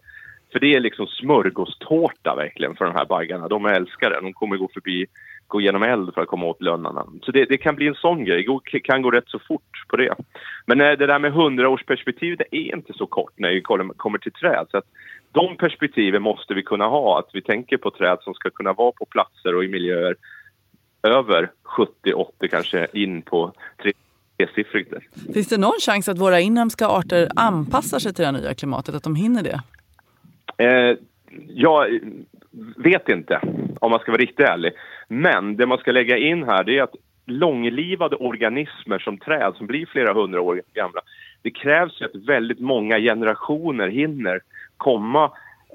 För det är liksom smörgåstårta verkligen för de här baggarna. De älskar det. De kommer gå förbi, gå genom eld för att komma åt lönnarna. Så det, det kan bli en sån grej. Det kan gå rätt så fort på det. Men det där med hundraårsperspektiv, det är inte så kort när vi kommer till träd. Så att de perspektiven måste vi kunna ha. Att vi tänker på träd som ska kunna vara på platser och i miljöer över 70-80 kanske in på tresiffrigt. Finns det någon chans att våra inhemska arter anpassar sig till det nya klimatet, att de hinner det? Eh, jag vet inte, om man ska vara riktigt ärlig. Men det man ska lägga in här det är att långlivade organismer som träd som blir flera hundra år gamla, det krävs att väldigt många generationer hinner komma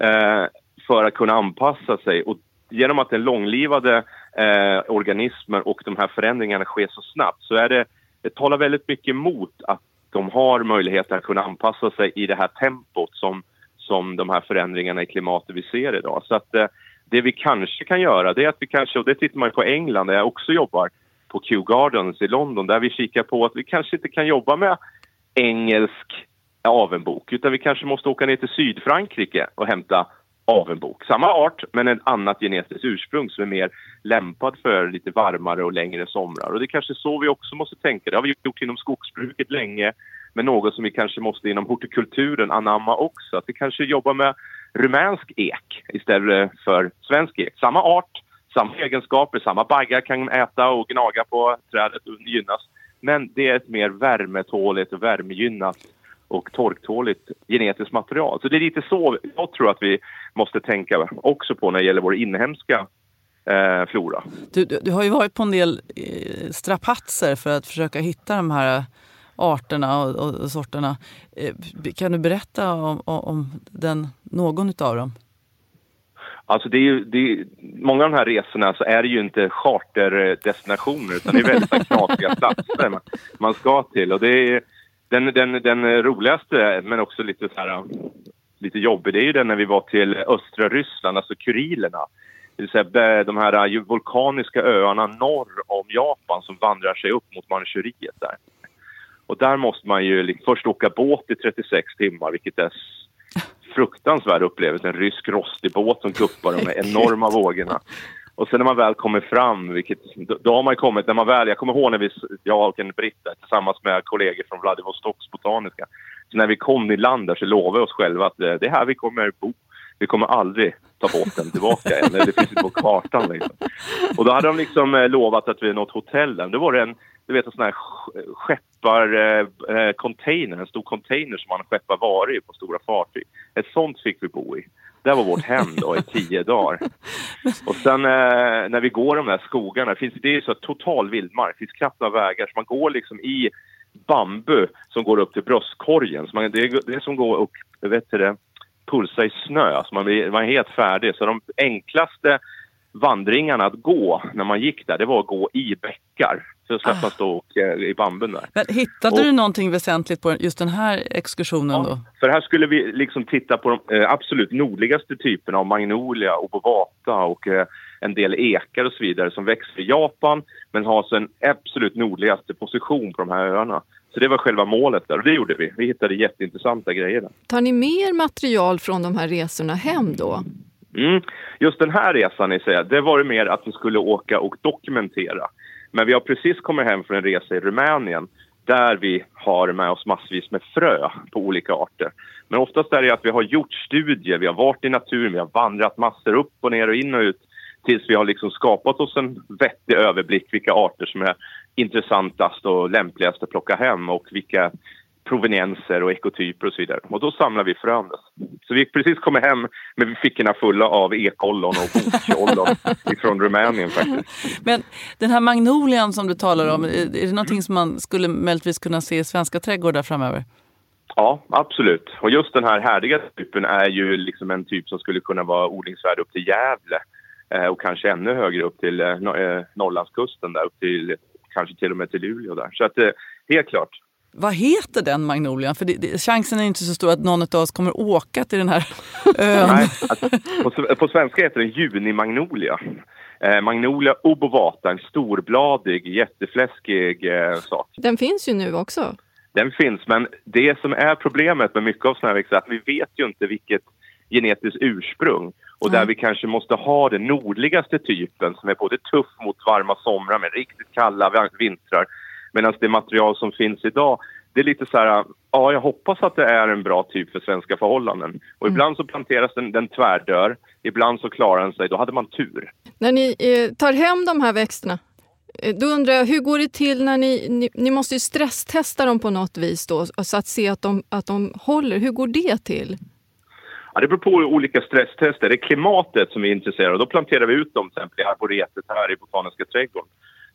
eh, för att kunna anpassa sig. Och genom att den långlivade eh, organismer och de här förändringarna sker så snabbt så är det, det talar väldigt mycket emot att de har möjlighet att kunna anpassa sig i det här tempot som, som de här förändringarna i klimatet vi ser idag. Så att eh, det vi kanske kan göra det är att vi kanske, och det tittar man på England där jag också jobbar, på Kew Gardens i London där vi kikar på att vi kanske inte kan jobba med engelsk avenbok utan vi kanske måste åka ner till Sydfrankrike och hämta avenbok. Samma art men ett annat genetiskt ursprung som är mer lämpad för lite varmare och längre somrar. Och det är kanske så vi också måste tänka. Det har vi gjort inom skogsbruket länge men något som vi kanske måste inom hortikulturen anamma också. Att vi kanske jobbar med rumänsk ek istället för svensk ek. Samma art, samma egenskaper, samma baggar kan äta och gnaga på trädet och gynnas. Men det är ett mer värmetåligt och värmegynnat och torktåligt genetiskt material. Så det är lite så jag tror att vi måste tänka också på när det gäller vår inhemska eh, flora. Du, du, du, har ju varit på en del eh, strapatser för att försöka hitta de här arterna och, och, och sorterna. Eh, kan du berätta om, om den, någon av dem? Alltså det är ju, det är, många av de här resorna så är det ju inte charterdestinationer utan det är väldigt knasiga platser man, man ska till. Och det är, den, den, den roligaste, men också lite, så här, lite jobbig, det är ju den när vi var till östra Ryssland, alltså Kurilerna. Det vill säga de här vulkaniska öarna norr om Japan som vandrar sig upp mot Manchuriet där. Och där måste man ju först åka båt i 36 timmar, vilket är fruktansvärd upplevelse. En rysk rostig båt som guppar de enorma vågorna. Och sen när man väl kommer fram, vilket, då har man kommit, när man väl, jag kommer ihåg när vi, jag och en britta tillsammans med kollegor från Vladivostoks botaniska. Så när vi kom i land där så lovade vi oss själva att det är här vi kommer bo. Vi kommer aldrig ta båten tillbaka än, det finns inte på kartan liksom. Och då hade de liksom eh, lovat att vi något hotell där. Då var det en, du vet en sån här skepparcontainer, eh, eh, container, en stor container som man skeppar varor i på stora fartyg. Ett sånt fick vi bo i. Det var vårt hem då i tio dagar. Och sen eh, när vi går de där skogarna, finns, det är så total vildmark, det finns knappt några vägar, så man går liksom i bambu som går upp till bröstkorgen. Så man, det, är, det är som går upp, vet du det, pulsa i snö, så man, blir, man är helt färdig. Så de enklaste vandringarna att gå när man gick där, det var att gå i bäckar. Så slapp man stå och, eh, i bambun där. Men hittade och, du någonting väsentligt på just den här exkursionen ja, då? För här skulle vi liksom titta på de eh, absolut nordligaste typerna av magnolia, obovata och eh, en del ekar och så vidare som växer i Japan men har så en absolut nordligaste position på de här öarna. Så det var själva målet där och det gjorde vi. Vi hittade jätteintressanta grejer där. Tar ni mer material från de här resorna hem då? Mm. Just den här resan, i sig, det var det mer att vi skulle åka och dokumentera. Men vi har precis kommit hem från en resa i Rumänien där vi har med oss massvis med frö på olika arter. Men oftast är det att vi har gjort studier, vi har varit i naturen, vi har vandrat massor upp och ner och in och ut tills vi har liksom skapat oss en vettig överblick vilka arter som är intressantast och lämpligast att plocka hem och vilka provenienser och ekotyper och så vidare. Och då samlar vi frön. Så vi precis kommit hem med fickorna fulla av ekollon och bokollon från Rumänien faktiskt. Men den här magnolian som du talar om, är det någonting som man skulle möjligtvis kunna se i svenska trädgårdar framöver? Ja, absolut. Och just den här härdiga typen är ju liksom en typ som skulle kunna vara odlingsvärd upp till Gävle eh, och kanske ännu högre upp till eh, eh Norrlandskusten där upp till kanske till och med till Luleå där. Så att helt klart. Vad heter den magnolian? För det, det, chansen är inte så stor att någon av oss kommer åka till den här ön. Nej, alltså, på, på, svenska heter den junimagnolia. Eh, magnolia obovata, en storbladig, jättefläskig eh, sak. Den finns ju nu också. Den finns, men det som är problemet med mycket av här växter är att vi vet ju inte vilket genetiskt ursprung. Och där vi kanske måste ha den nordligaste typen som är både tuff mot varma somrar med riktigt kalla vintrar Medan det material som finns idag, det är lite så här, ja jag hoppas att det är en bra typ för svenska förhållanden. Och mm. ibland så planteras den, den tvärdör, ibland så klarar den sig, då hade man tur. När ni eh, tar hem de här växterna, eh, då undrar jag, hur går det till när ni, ni, ni måste ju stresstesta dem på något vis då, så att se att de, att de håller. Hur går det till? Ja, det beror på olika stresstester. Det är klimatet som vi är intresserade av. Då planterar vi ut dem till exempel i arboretet här i Botaniska trädgården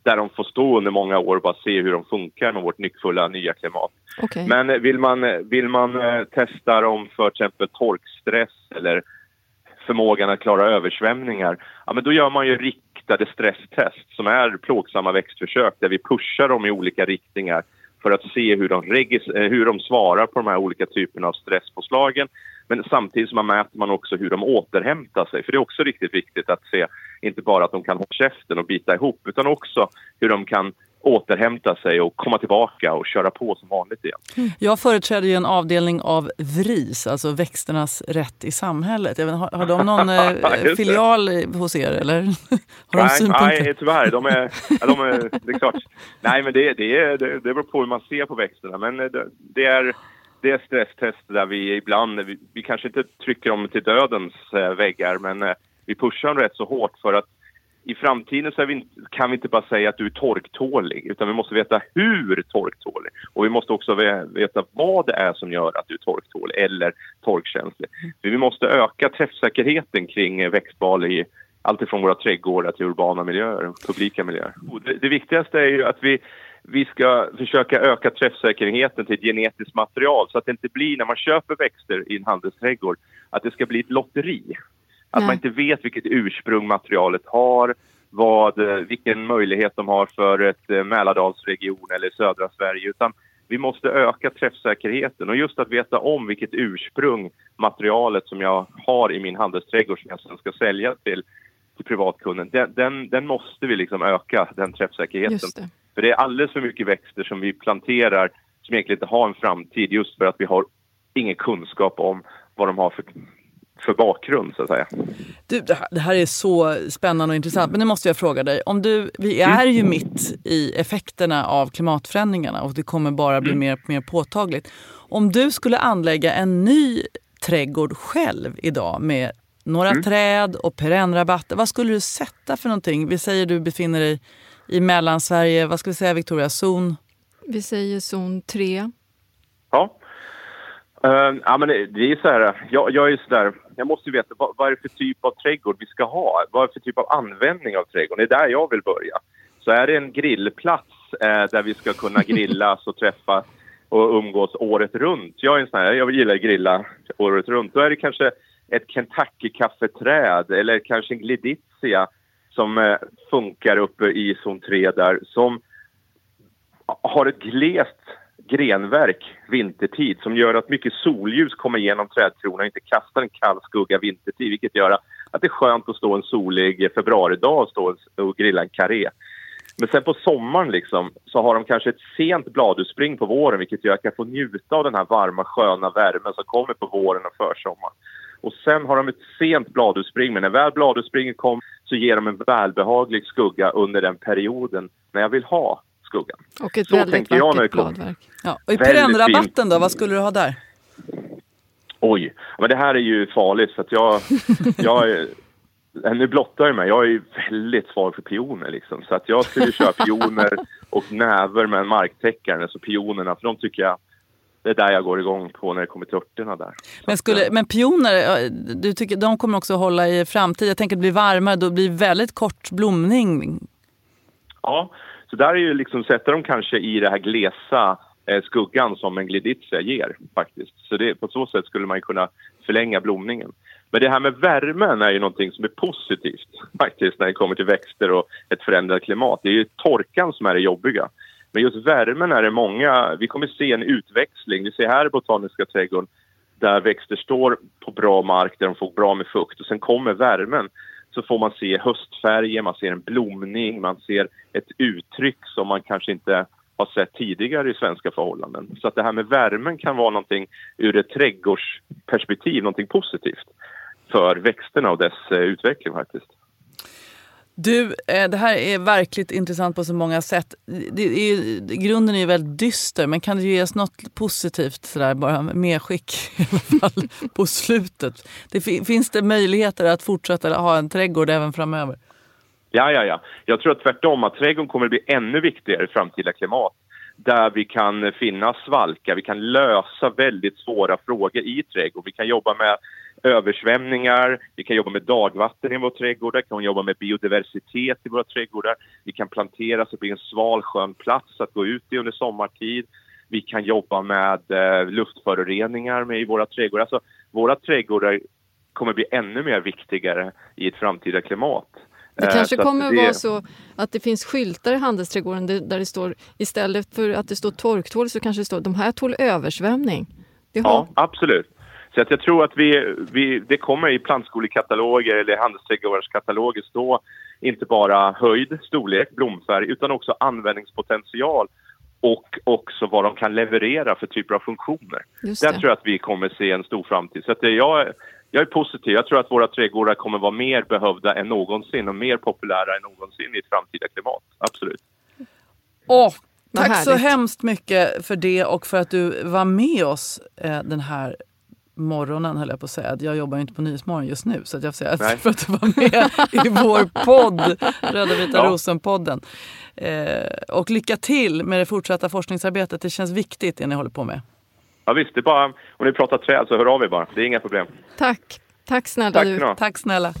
där de får stå under många år och bara se hur de funkar med vårt nyckfulla nya klimat. Okay. Men vill man, vill man eh, testa dem för till exempel torkstress eller förmågan att klara översvämningar, ja men då gör man ju riktade stresstest som är plågsamma växtförsök där vi pushar dem i olika riktningar för att se hur de, eh, hur de svarar på de här olika typerna av stresspåslagen. Men samtidigt så mäter man också hur de återhämtar sig. För det är också riktigt viktigt att se, inte bara att de kan hålla käften och bita ihop, utan också hur de kan återhämta sig och komma tillbaka och köra på som vanligt igen. Jag företräder ju en avdelning av VRIS, alltså växternas rätt i samhället. Vet, har, har de någon eh, filial hos er eller? har nej, de nej, tyvärr. De är, de är, det är klart. Nej, men det, det, är, det, det beror på hur man ser på växterna. Men det, det är det är stresstest där vi ibland, vi, vi, kanske inte trycker dem till dödens eh, väggar, men eh, vi pushar dem rätt så hårt för att i framtiden så vi, kan vi inte bara säga att du är torktålig, utan vi måste veta hur torktålig. Och vi måste också veta vad det är som gör att du är torktålig eller torkkänslig. För vi måste öka träffsäkerheten kring växtval i alltifrån våra trädgårdar till urbana miljöer, publika miljöer. Det, det, viktigaste är ju att vi, vi ska försöka öka träffsäkerheten till ett genetiskt material så att det inte blir, när man köper växter i en handelsträdgård, att det ska bli ett lotteri. Att Nej. man inte vet vilket ursprung materialet har, vad, eh, vilken möjlighet de har för ett eh, Mälardalsregion eller södra Sverige. Utan vi måste öka träffsäkerheten och just att veta om vilket ursprung materialet som jag har i min handelsträdgård som jag sen ska sälja till, till privatkunden, den, den, den måste vi liksom öka, den träffsäkerheten. Det. För det är alldeles för mycket växter som vi planterar som egentligen inte har en framtid just för att vi har ingen kunskap om vad de har för för bakgrund så att säga. Du, det här är så spännande och intressant. Men nu måste jag fråga dig. Om du, vi är ju mitt i effekterna av klimatförändringarna och det kommer bara bli mm. mer mer påtagligt. Om du skulle anlägga en ny trädgård själv idag med några mm. träd och perennrabatter. Vad skulle du sätta för någonting? Vi säger du befinner dig i Mellansverige. Vad ska vi säga Victoria? Zon? Vi säger zon 3. Ja. Uh, ja, men det, är så här, jag, jag är så där, jag måste ju veta vad, vad är det för typ av trädgård vi ska ha? Vad är det för typ av användning av trädgården? Det är där jag vill börja. Så är det en grillplats eh, där vi ska kunna grillas och träffa och umgås året runt. Jag är en sån här, jag gillar att grilla året runt. Då är det kanske ett Kentucky-kaffeträd eller kanske en glidizia som eh, funkar uppe i zon 3 där som har ett glest grenverk vintertid som gör att mycket solljus kommer igenom trädkronan och inte kastar en kall skugga vintertid vilket gör att det är skönt att stå en solig februaridag och stå och grilla en karré. Men sen på sommaren liksom, så har de kanske ett sent bladutspring på våren vilket gör att jag kan få njuta av den här varma sköna värmen som kommer på våren och försommaren. Och sen har de ett sent bladutspring men när väl bladutspringet kommer så ger de en välbehaglig skugga under den perioden när jag vill ha skuggan. Och ett så väldigt vackert bladverk. Ja. Och i perennrabatten då, vad skulle du ha där? Oj, men det här är ju farligt för att jag, jag är, nu blottar jag mig, jag är väldigt svag för pioner liksom. Så att jag skulle köra pioner och näver med en marktäckare, alltså pionerna, för de tycker jag det är där jag går igång på när det kommer till örterna där. Men, skulle, men pioner, du tycker, de kommer också hålla i framtiden? Jag tänker att det blir varmare, då blir det väldigt kort blomning. Ja, så där är ju liksom, sätter de kanske i det här glesa eh, skuggan som en glidizia ger faktiskt. Så det, på så sätt skulle man kunna förlänga blomningen. Men det här med värmen är ju någonting som är positivt faktiskt när det kommer till växter och ett förändrat klimat. Det är ju torkan som är det jobbiga. Men just värmen är det många, vi kommer se en utväxling. Vi ser här i Botaniska trädgården där växter står på bra mark där de får bra med fukt och sen kommer värmen så får man se höstfärger, man ser en blomning, man ser ett uttryck som man kanske inte har sett tidigare i svenska förhållanden. Så att det här med värmen kan vara någonting ur ett trädgårdsperspektiv, någonting positivt för växterna och dess eh, utveckling faktiskt. Du, eh, det här är verkligt intressant på så många sätt. Det är, grunden är ju väldigt dyster, men kan du ge oss något positivt sådär, bara medskick i alla fall på slutet? Det, finns det möjligheter att fortsätta ha en trädgård även framöver? Ja, ja, ja. Jag tror att tvärtom att trädgården kommer att bli ännu viktigare i framtida klimat där vi kan finna svalka, vi kan lösa väldigt svåra frågor i trädgården. Vi kan jobba med översvämningar, vi kan jobba med dagvatten i våra trädgårdar, vi kan jobba med biodiversitet i våra trädgårdar. Vi kan plantera så det blir en sval skön plats att gå ut i under sommartid. Vi kan jobba med eh, luftföroreningar med i våra trädgårdar. Alltså, våra trädgårdar kommer bli ännu mer viktigare i ett framtida klimat det Eh, kanske kommer att det- vara så att det finns skyltar i handelsträdgården där det står istället för att det står torktål så kanske det står de här tål översvämning. Det har, Ja, absolut. Så att jag tror att vi, vi, det kommer i plantskolekataloger eller handelsträdgårdskataloger stå inte bara höjd, storlek, blomfärg utan också användningspotential och också vad de kan leverera för typer av funktioner. Där det. tror jag att vi kommer se en stor framtid. Så att jag, jag är positiv. Jag tror att våra trädgårdar kommer vara mer behövda än någonsin och mer populära än någonsin i ett framtida klimat. Absolut. Åh, tack så hemskt mycket för det och för att du var med oss eh, den här morgonen höll jag på att säga. Jag jobbar ju inte på Nyhetsmorgon just nu så att jag får säga Nej. för att du var med i vår podd, Röda vita Ja. rosen-podden. Eh, och lycka till med det fortsatta forskningsarbetet. Det känns viktigt det ni håller på med. Ja, visst, det är bara, om ni pratar träd så hör av er bara. Det är inga problem. Tack. Tack snälla Tack du. ha. Tack snälla.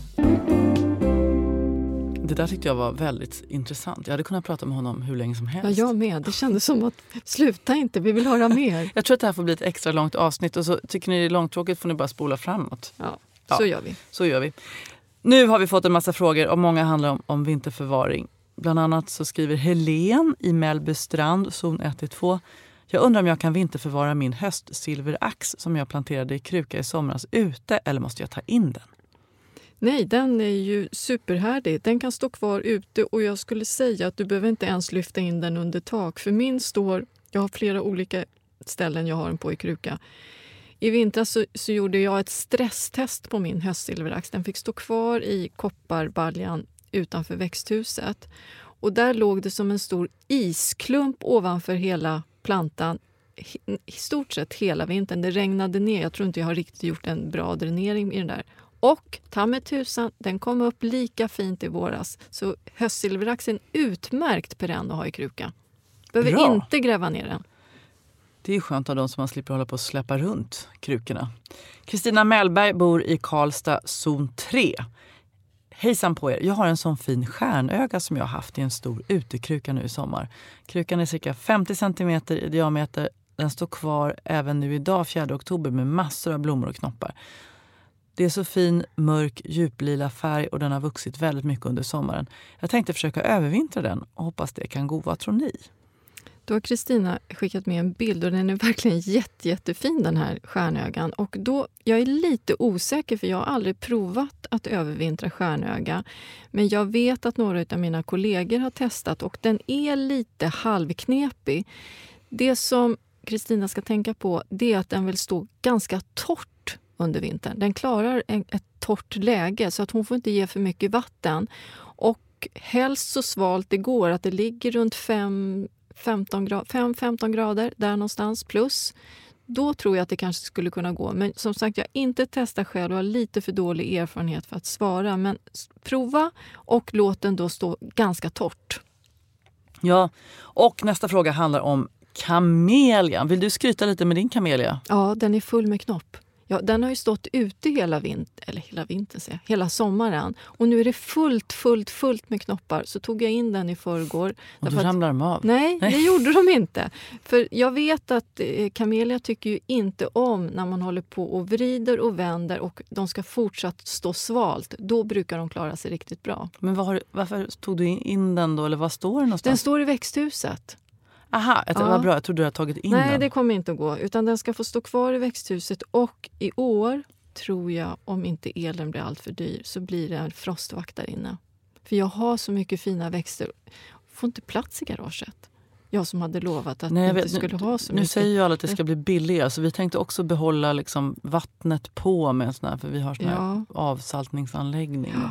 Det där tyckte jag var väldigt intressant. Jag hade kunnat prata med honom hur länge som Ja, helst. jag med. Det kändes som att sluta inte, vi vill höra mer. Jag tror att det här får bli ett extra långt avsnitt och så tycker ni det är långtråkigt får ni bara spola framåt. Ja, Ja. så gör vi. Så gör vi. Nu har vi fått en massa frågor och många handlar om, om vinterförvaring. Bland annat så skriver Helen i Mellbystrand, zon 1-2. Jag undrar om jag kan vinterförvara min höstsilverax som jag planterade i kruka i somras ute eller måste jag ta in den? Nej, den är ju superhärdig. Den kan stå kvar ute och jag skulle säga att du behöver inte ens lyfta in den under tak. För min står, jag har flera olika ställen jag har den på i kruka. I vintras så, så gjorde jag ett stresstest på min höstsilverax. Den fick stå kvar i kopparbaljan utanför växthuset. Och där låg det som en stor isklump ovanför hela plantan i stort sett hela vintern. Det regnade ner. Jag tror inte jag har riktigt gjort en bra dränering i den där. Och ta mig tusan, den kom upp lika fint i våras. Så höstsilverax är en utmärkt perenn att ha i kruka. Behöver Bra. inte gräva ner den. Det är skönt av dem som man slipper hålla på och släppa runt krukorna. Kristina Mellberg bor i Karlstad, zon 3. Hejsan på er! Jag har en sån fin stjärnöga som jag har haft i en stor utekruka nu i sommar. Krukan är cirka 50 cm i diameter. Den står kvar även nu idag, 4 oktober, med massor av blommor och knoppar. Det är så fin, mörk, djuplila färg och den har vuxit väldigt mycket under sommaren. Jag tänkte försöka övervintra den och hoppas det kan gå. Vad tror ni? Då har Kristina skickat med en bild och den är verkligen jätte, jättefin den här stjärnögan. Och då, jag är lite osäker för jag har aldrig provat att övervintra stjärnöga. Men jag vet att några av mina kollegor har testat och den är lite halvknepig. Det som Kristina ska tänka på det är att den vill stå ganska torrt under vintern. Den klarar en, ett torrt läge så att hon får inte ge för mycket vatten. Och helst så svalt det går, att det ligger runt 5 15 gra- 5-15 grader, där någonstans plus. Då tror jag att det kanske skulle kunna gå. Men som sagt, jag har inte testat själv och har lite för dålig erfarenhet för att svara. Men prova och låt den då stå ganska torrt. Ja, och nästa fråga handlar om kamelian. Vill du skryta lite med din kamelia? Ja, den är full med knopp. Ja, den har ju stått ute hela vintern, eller hela vintern säger jag, hela sommaren. Och nu är det fullt, fullt, fullt med knoppar. Så tog jag in den i förrgår. Och då ramlar de av. Nej, Nej. det gjorde de inte. För jag vet att eh, kamelia tycker ju inte om när man håller på och vrider och vänder och de ska fortsatt stå svalt. Då brukar de klara sig riktigt bra. Men du- varför tog du in den då? Eller var står den Den någonstans? står i växthuset. Aha, jag, Ja. vad bra. Jag trodde du hade tagit in Nej, den. det kommer inte att gå. Utan den ska få stå kvar i växthuset och i år tror jag, om inte elen blir alltför dyr, så blir det en frostvakt där inne. För jag har så mycket fina växter. får inte plats i garaget. Jag som hade lovat att Nej, inte vet. skulle ha så nu mycket. säger ju alla att det ska bli billigare så vi tänkte också behålla liksom vattnet på med en sån här, för vi har sån här Ja. avsaltningsanläggning. Ja.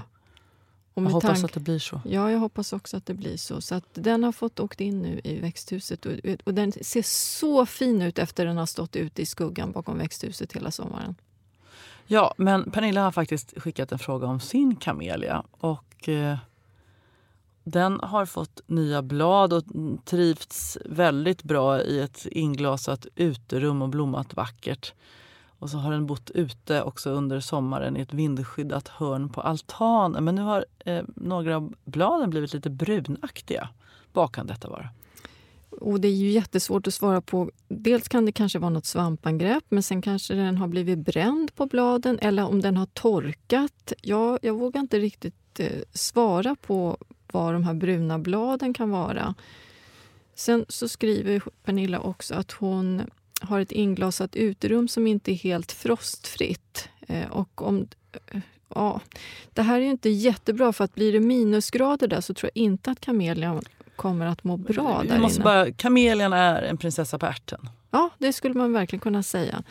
Jag hoppas tank- att det blir så. Ja, jag hoppas också att det blir så. Så att den har fått åkt in nu i växthuset och, och den ser så fin ut efter den har stått ute i skuggan bakom växthuset hela sommaren. Ja, men Pernilla har faktiskt skickat en fråga om sin kamelia. Och eh, den har fått nya blad och trivts väldigt bra i ett inglasat uterum och blommat vackert. Och så har den bott ute också under sommaren i ett vindskyddat hörn på altanen. Men nu har eh, några av bladen blivit lite brunaktiga. Vad kan detta vara? Och det är ju jättesvårt att svara på. Dels kan det kanske vara något svampangrepp men sen kanske den har blivit bränd på bladen eller om den har torkat. Ja, jag vågar inte riktigt eh, svara på vad de här bruna bladen kan vara. Sen så skriver Pernilla också att hon har ett inglasat uterum som inte är helt frostfritt. Eh, och om, eh, ja, det här är inte jättebra, för att blir det minusgrader där så tror jag inte att kamelian kommer att må bra där måste inne. bara, kamelian är en prinsessa på ärten. Ja, det skulle man verkligen kunna säga.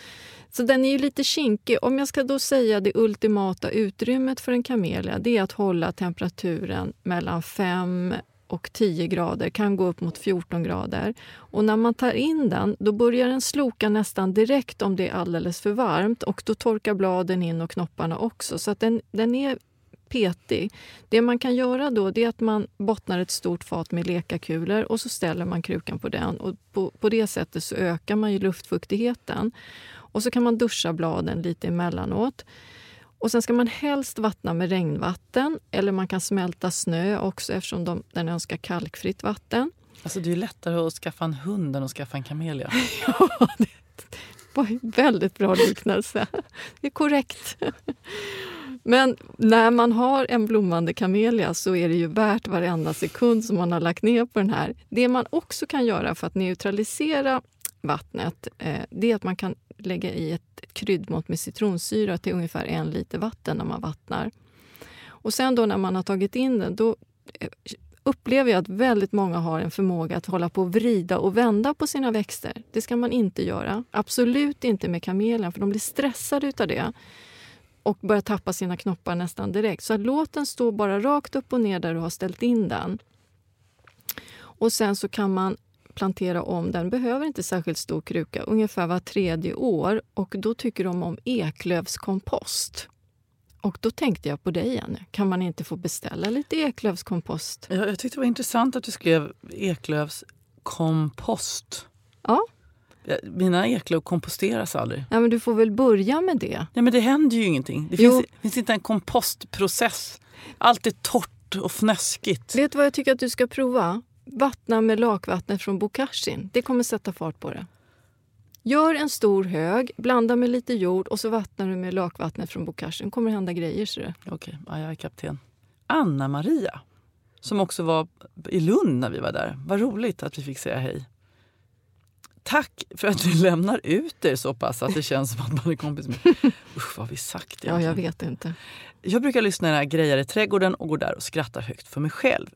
Så den är ju lite kinkig. Om jag ska då säga det ultimata utrymmet för en kamelia, det är att hålla temperaturen mellan 5 och 10 grader, kan gå upp mot 14 grader. Och när man tar in den, då börjar den sloka nästan direkt om det är alldeles för varmt och då torkar bladen in och knopparna också. Så att den, den är petig. Det man kan göra då det är att man bottnar ett stort fat med lekakulor och så ställer man krukan på den. Och på, på det sättet så ökar man ju luftfuktigheten. Och så kan man duscha bladen lite emellanåt. Och sen ska man helst vattna med regnvatten eller man kan smälta snö också eftersom de, den önskar kalkfritt vatten. Alltså det är lättare att skaffa en hund än att skaffa en kamelia. ja, det var en väldigt bra liknelse. Det är korrekt. Men när man har en blommande kamelia så är det ju värt varenda sekund som man har lagt ner på den här. Det man också kan göra för att neutralisera vattnet eh, det är att man kan lägga i ett kryddmått med citronsyra till ungefär en liter vatten när man vattnar. Och sen då när man har tagit in den, då eh, upplever jag att väldigt många har en förmåga att hålla på och vrida och vända på sina växter. Det ska man inte göra. Absolut inte med kamelen, för de blir stressade utav det och börjar tappa sina knoppar nästan direkt. Så låt den stå bara rakt upp och ner där du har ställt in den. Och sen så kan man plantera om den. Behöver inte särskilt stor kruka, ungefär var tredje år. Och då tycker de om eklövskompost. Och då tänkte jag på dig, Jenny. Kan man inte få beställa lite eklövskompost? Ja, jag tyckte det var intressant att du skrev eklövskompost. Ja. Mina eklöv komposteras aldrig. ja, men du får väl börja med det. Ja, men det händer ju ingenting. Det finns, finns inte en kompostprocess. Allt är torrt och fnöskigt. Vet du vad jag tycker att du ska prova? Vattna med lakvattnet från bokashin. Det kommer sätta fart på det. Gör en stor hög, blanda med lite jord och så vattnar du med lakvattnet från bokashin. kommer det hända grejer. ser du. Okej, ja, jag är kapten. Anna-Maria, som också var i Lund när vi var där. Vad roligt att vi fick säga hej. Tack för att du lämnar ut er så pass att det känns som att man är kompis med... Usch, vad har vi sagt Ja, jag egentligen? vet inte. Jag brukar lyssna när jag grejar i trädgården och går där och skrattar högt för mig själv.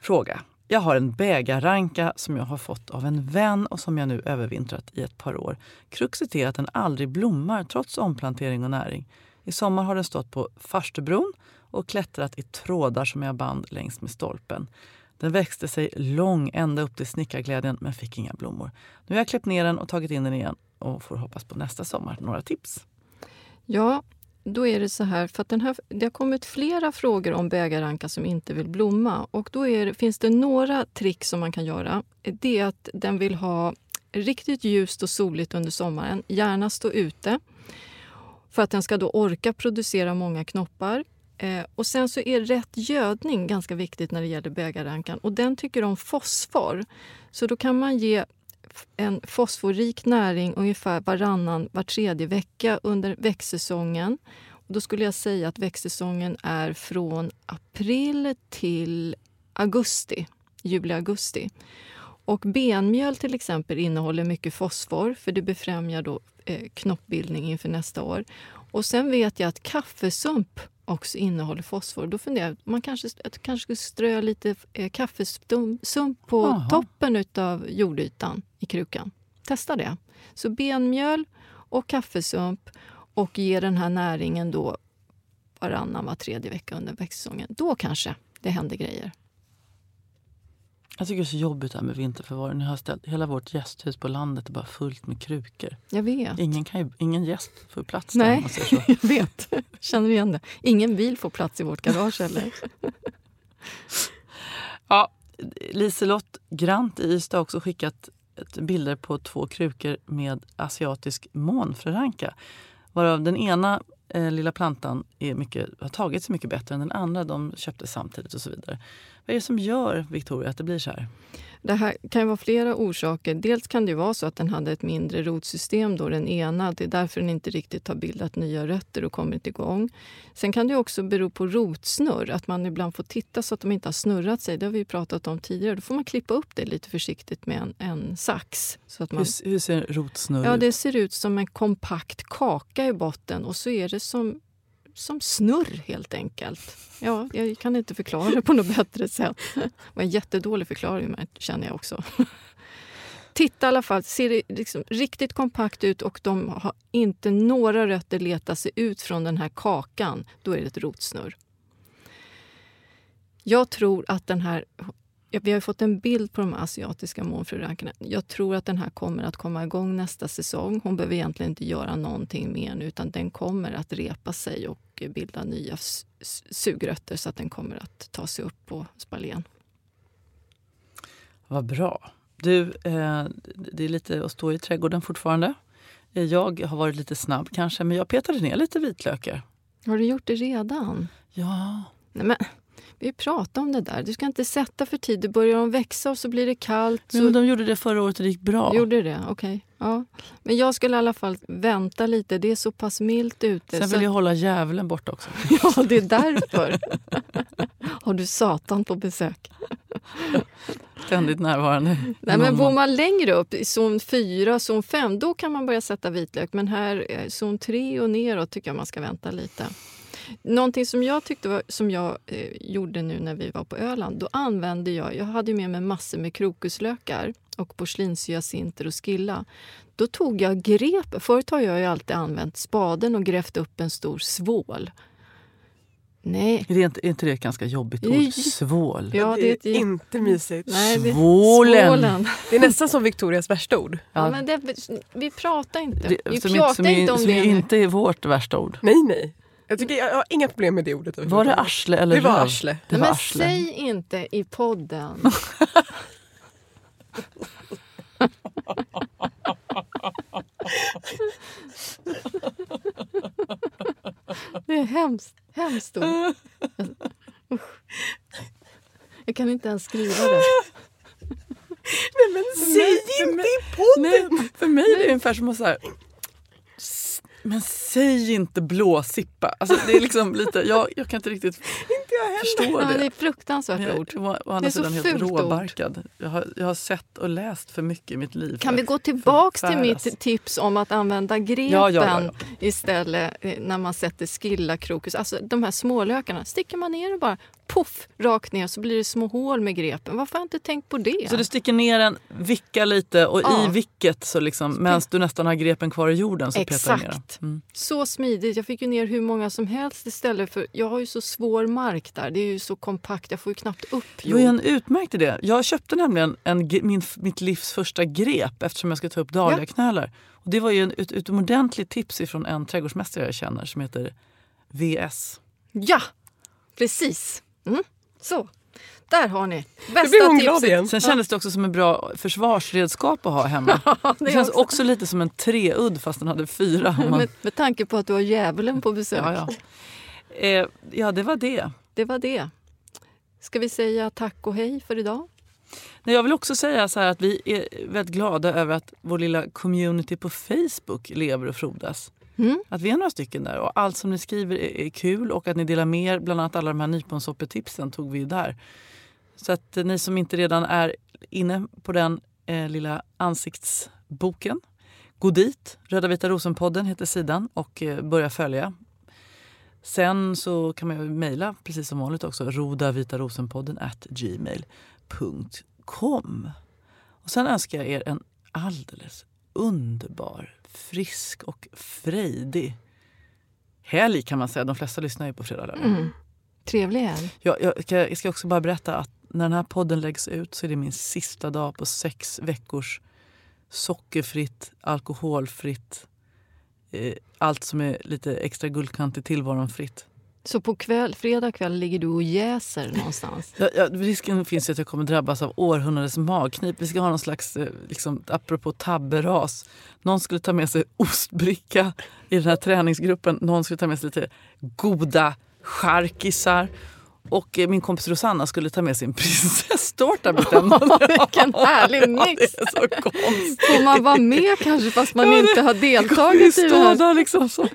Fråga. Jag har en bägarranka som jag har fått av en vän och som jag nu övervintrat i ett par år. Kruxet är att den aldrig blommar trots omplantering och näring. I sommar har den stått på farstubron och klättrat i trådar som jag band längs med stolpen. Den växte sig lång ända upp till snickarglädjen men fick inga blommor. Nu har jag kläppt ner den och tagit in den igen och får hoppas på nästa sommar. Några tips? Ja, då är det så här, för att den här, det har kommit flera frågor om bägaranka som inte vill blomma. Och då är finns det några trick som man kan göra. Det är att den vill ha riktigt ljust och soligt under sommaren, gärna stå ute. För att den ska då orka producera många knoppar. Eh, och sen så är rätt gödning ganska viktigt när det gäller bägarankan. Och den tycker om fosfor. Så då kan man ge en fosforrik näring ungefär varannan, var tredje vecka under växtsäsongen. Och då skulle jag säga att växtsäsongen är från april till augusti, juli-augusti. Och benmjöl till exempel innehåller mycket fosfor för det befrämjar då eh, knoppbildning inför nästa år. Och sen vet jag att kaffesump också innehåller fosfor. Då funderar jag, man kanske, att kanske skulle strö lite eh, kaffesump på Aha. toppen av jordytan i krukan. Testa det. Så benmjöl och kaffesump och ge den här näringen då varannan, var tredje vecka under växtsäsongen. Då kanske det händer grejer. Jag tycker det är så jobbigt här med vinterförvaring. Jag har ställt, hela vårt gästhus på landet är bara fullt med krukor. Jag vet. Ingen, kan ju, ingen gäst får plats där. Nej. Jag vet. Känner igen det. Ingen bil får plats i vårt garage heller. Ja, Liselott Grant i Ystad har också skickat bilder på två krukor med asiatisk månfröranka. Varav den ena eh, lilla plantan är mycket, har tagit sig mycket bättre än den andra. De köptes samtidigt och så vidare. Vad är det som gör, Victoria, att det blir så här? Det här kan ju vara flera orsaker. Dels kan det vara så att den hade ett mindre rotsystem, då, den ena. Det är därför den inte riktigt har bildat nya rötter och kommit igång. Sen kan det också bero på rotsnurr, att man ibland får titta så att de inte har snurrat sig. Det har vi pratat om tidigare. Då får man klippa upp det lite försiktigt med en, en sax. Så att man, hur, hur ser rotsnurr ja, ut? det ser ut som en kompakt kaka i botten och så är det som som snurr helt enkelt. Ja, jag kan inte förklara det på något bättre sätt. Det var en jättedålig förklaring känner jag också. Titta i alla fall, ser det liksom riktigt kompakt ut och de har inte några rötter letat sig ut från den här kakan, då är det ett rotsnurr. Jag tror att den här vi har fått en bild på de asiatiska månfrurankarna. Jag tror att den här kommer att komma igång nästa säsong. Hon behöver egentligen inte göra någonting mer nu utan den kommer att repa sig och bilda nya sugrötter så att den kommer att ta sig upp på spaljen. Vad bra. Du, eh, det är lite att stå i trädgården fortfarande. Eh, jag har varit lite snabb kanske, men jag petade ner lite vitlökar. Har du gjort det redan? Ja. Nej, men vi pratade om det där. Du ska inte sätta för tid. Du börjar de växa och så blir det kallt. Så... Men de gjorde det förra året och det gick bra. Gjorde det? Okej. Okay. Ja. Men jag skulle i alla fall vänta lite. Det är så pass milt ute. Sen vill så... jag hålla djävulen borta också. ja, det är därför. Har du Satan på besök? Ständigt närvarande. Nej, men bor man längre upp, i zon 4, zon 5, då kan man börja sätta vitlök. Men här, eh, zon 3 och neråt, tycker jag man ska vänta lite. Någonting som jag tyckte var, som jag eh, gjorde nu när vi var på Öland, då använde jag, jag hade med mig massor med krokuslökar och porslinshyacinter och skilla. Då tog jag grep, förut har jag ju alltid använt spaden och grävt upp en stor svål. Nej. Är, det inte, är inte det ett ganska jobbigt ord? Svål? Ja, det är, är inte mysigt. Nej, det, svålen. svålen! Det är nästan som Victorias värsta ord. Ja. ja men det, vi pratar inte. Det, vi som pratar inte, som, inte om som det. inte är vårt värsta ord. Nej, nej. Jag, tycker, jag har inga problem med det ordet. Var det arsle eller Det var arsle. Det var men arsle. säg inte i podden. det är hemskt. Hemskt ord. Jag kan inte ens skriva det. Nej men säg inte i podden! Nej, för mig är det ungefär som att så här, men säg inte blåsippa. Alltså, det är liksom lite, jag, jag kan inte riktigt inte jag förstå det. Ja, det är fruktansvärt jag, ord. Å, å andra sidan helt råbarkad. Jag har, jag har sett och läst för mycket i mitt liv. Kan vi gå tillbaka till mitt tips om att använda grepen ja, ja, ja, istället eh, när man sätter skillakrokus? Alltså de här smålökarna, sticker man ner och bara poff, rakt ner så blir det små hål med grepen. Varför har jag inte tänkt på det? Så du sticker ner den, vickar lite och ja. i vicket så liksom, medan du nästan har grepen kvar i jorden så Exakt. petar du ner den. Mm. Så smidigt. Jag fick ju ner hur många som helst istället för jag har ju så svår mark där. Det är ju så kompakt. Jag får ju knappt upp jord. Det var en utmärkt idé. Jag köpte nämligen en, min, mitt livs första grep eftersom jag ska ta upp dahliaknölar. Ja. Och det var ju ett utomordentligt tips från en trädgårdsmästare jag känner som heter VS. Ja, precis. Mm. Så, där har ni. Bästa tipset. Sen kändes det också som en bra försvarsredskap att ha hemma. Ja, det, det känns också. också. lite som en treudd fast den hade fyra. Man... med, med tanke på att du har djävulen på besök. Ja, ja. Eh, ja, det var det. Det var det. Ska vi säga tack och hej för idag? Nej, jag vill också säga så att vi är väldigt glada över att vår lilla community på Facebook lever och frodas. Mm. Att vi är några stycken där och allt som ni skriver är, är kul och att ni delar med er. Bland annat alla de här nyponsoppetipsen tog vi där. Så att eh, ni som inte redan är inne på den eh, lilla ansiktsboken, gå dit. Röda vita rosen-podden heter sidan och eh, börja följa. Sen så kan man ju mejla precis som vanligt också. rodavitarosenpodden at gmail.com. Och sen önskar jag er en alldeles underbar frisk och frejdig helg kan man säga. De flesta lyssnar ju på fredag lördag. Mm. Trevlig helg. Jag, jag, ska, jag ska också bara berätta att när den här podden läggs ut så är det min sista dag på sex veckors sockerfritt, alkoholfritt, eh, allt som är lite extra guldkant i tillvaron fritt. Så på kväll, fredag kväll ligger du och jäser någonstans? Ja, ja, risken finns att jag kommer drabbas av århundradets magknip. Vi ska ha någon slags, eh, liksom, apropå tabberas. Någon skulle ta med sig ostbricka i den här träningsgruppen. Någon skulle ta med sig lite goda charkisar. Och eh, min kompis Rosanna skulle ta med sin prinsesstårta Vilken härlig mix! Det är så konstigt. Får man vara med kanske fast man inte har deltagit i det här? liksom så.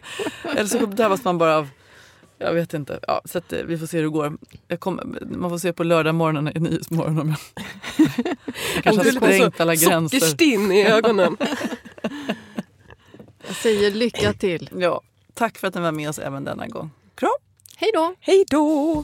Eller så drabbas man bara av jag vet inte. Ja, så att, eh, vi får se hur det går. Jag kommer, man får se på lördagmorgonen i Nyhetsmorgon om jag, jag kanske har Du är lite sprängt alla gränser. Sockerstinn i ögonen. Jag säger lycka till. Ja, tack för att ni var med oss även denna gång. Kram! Hej då! Hej då!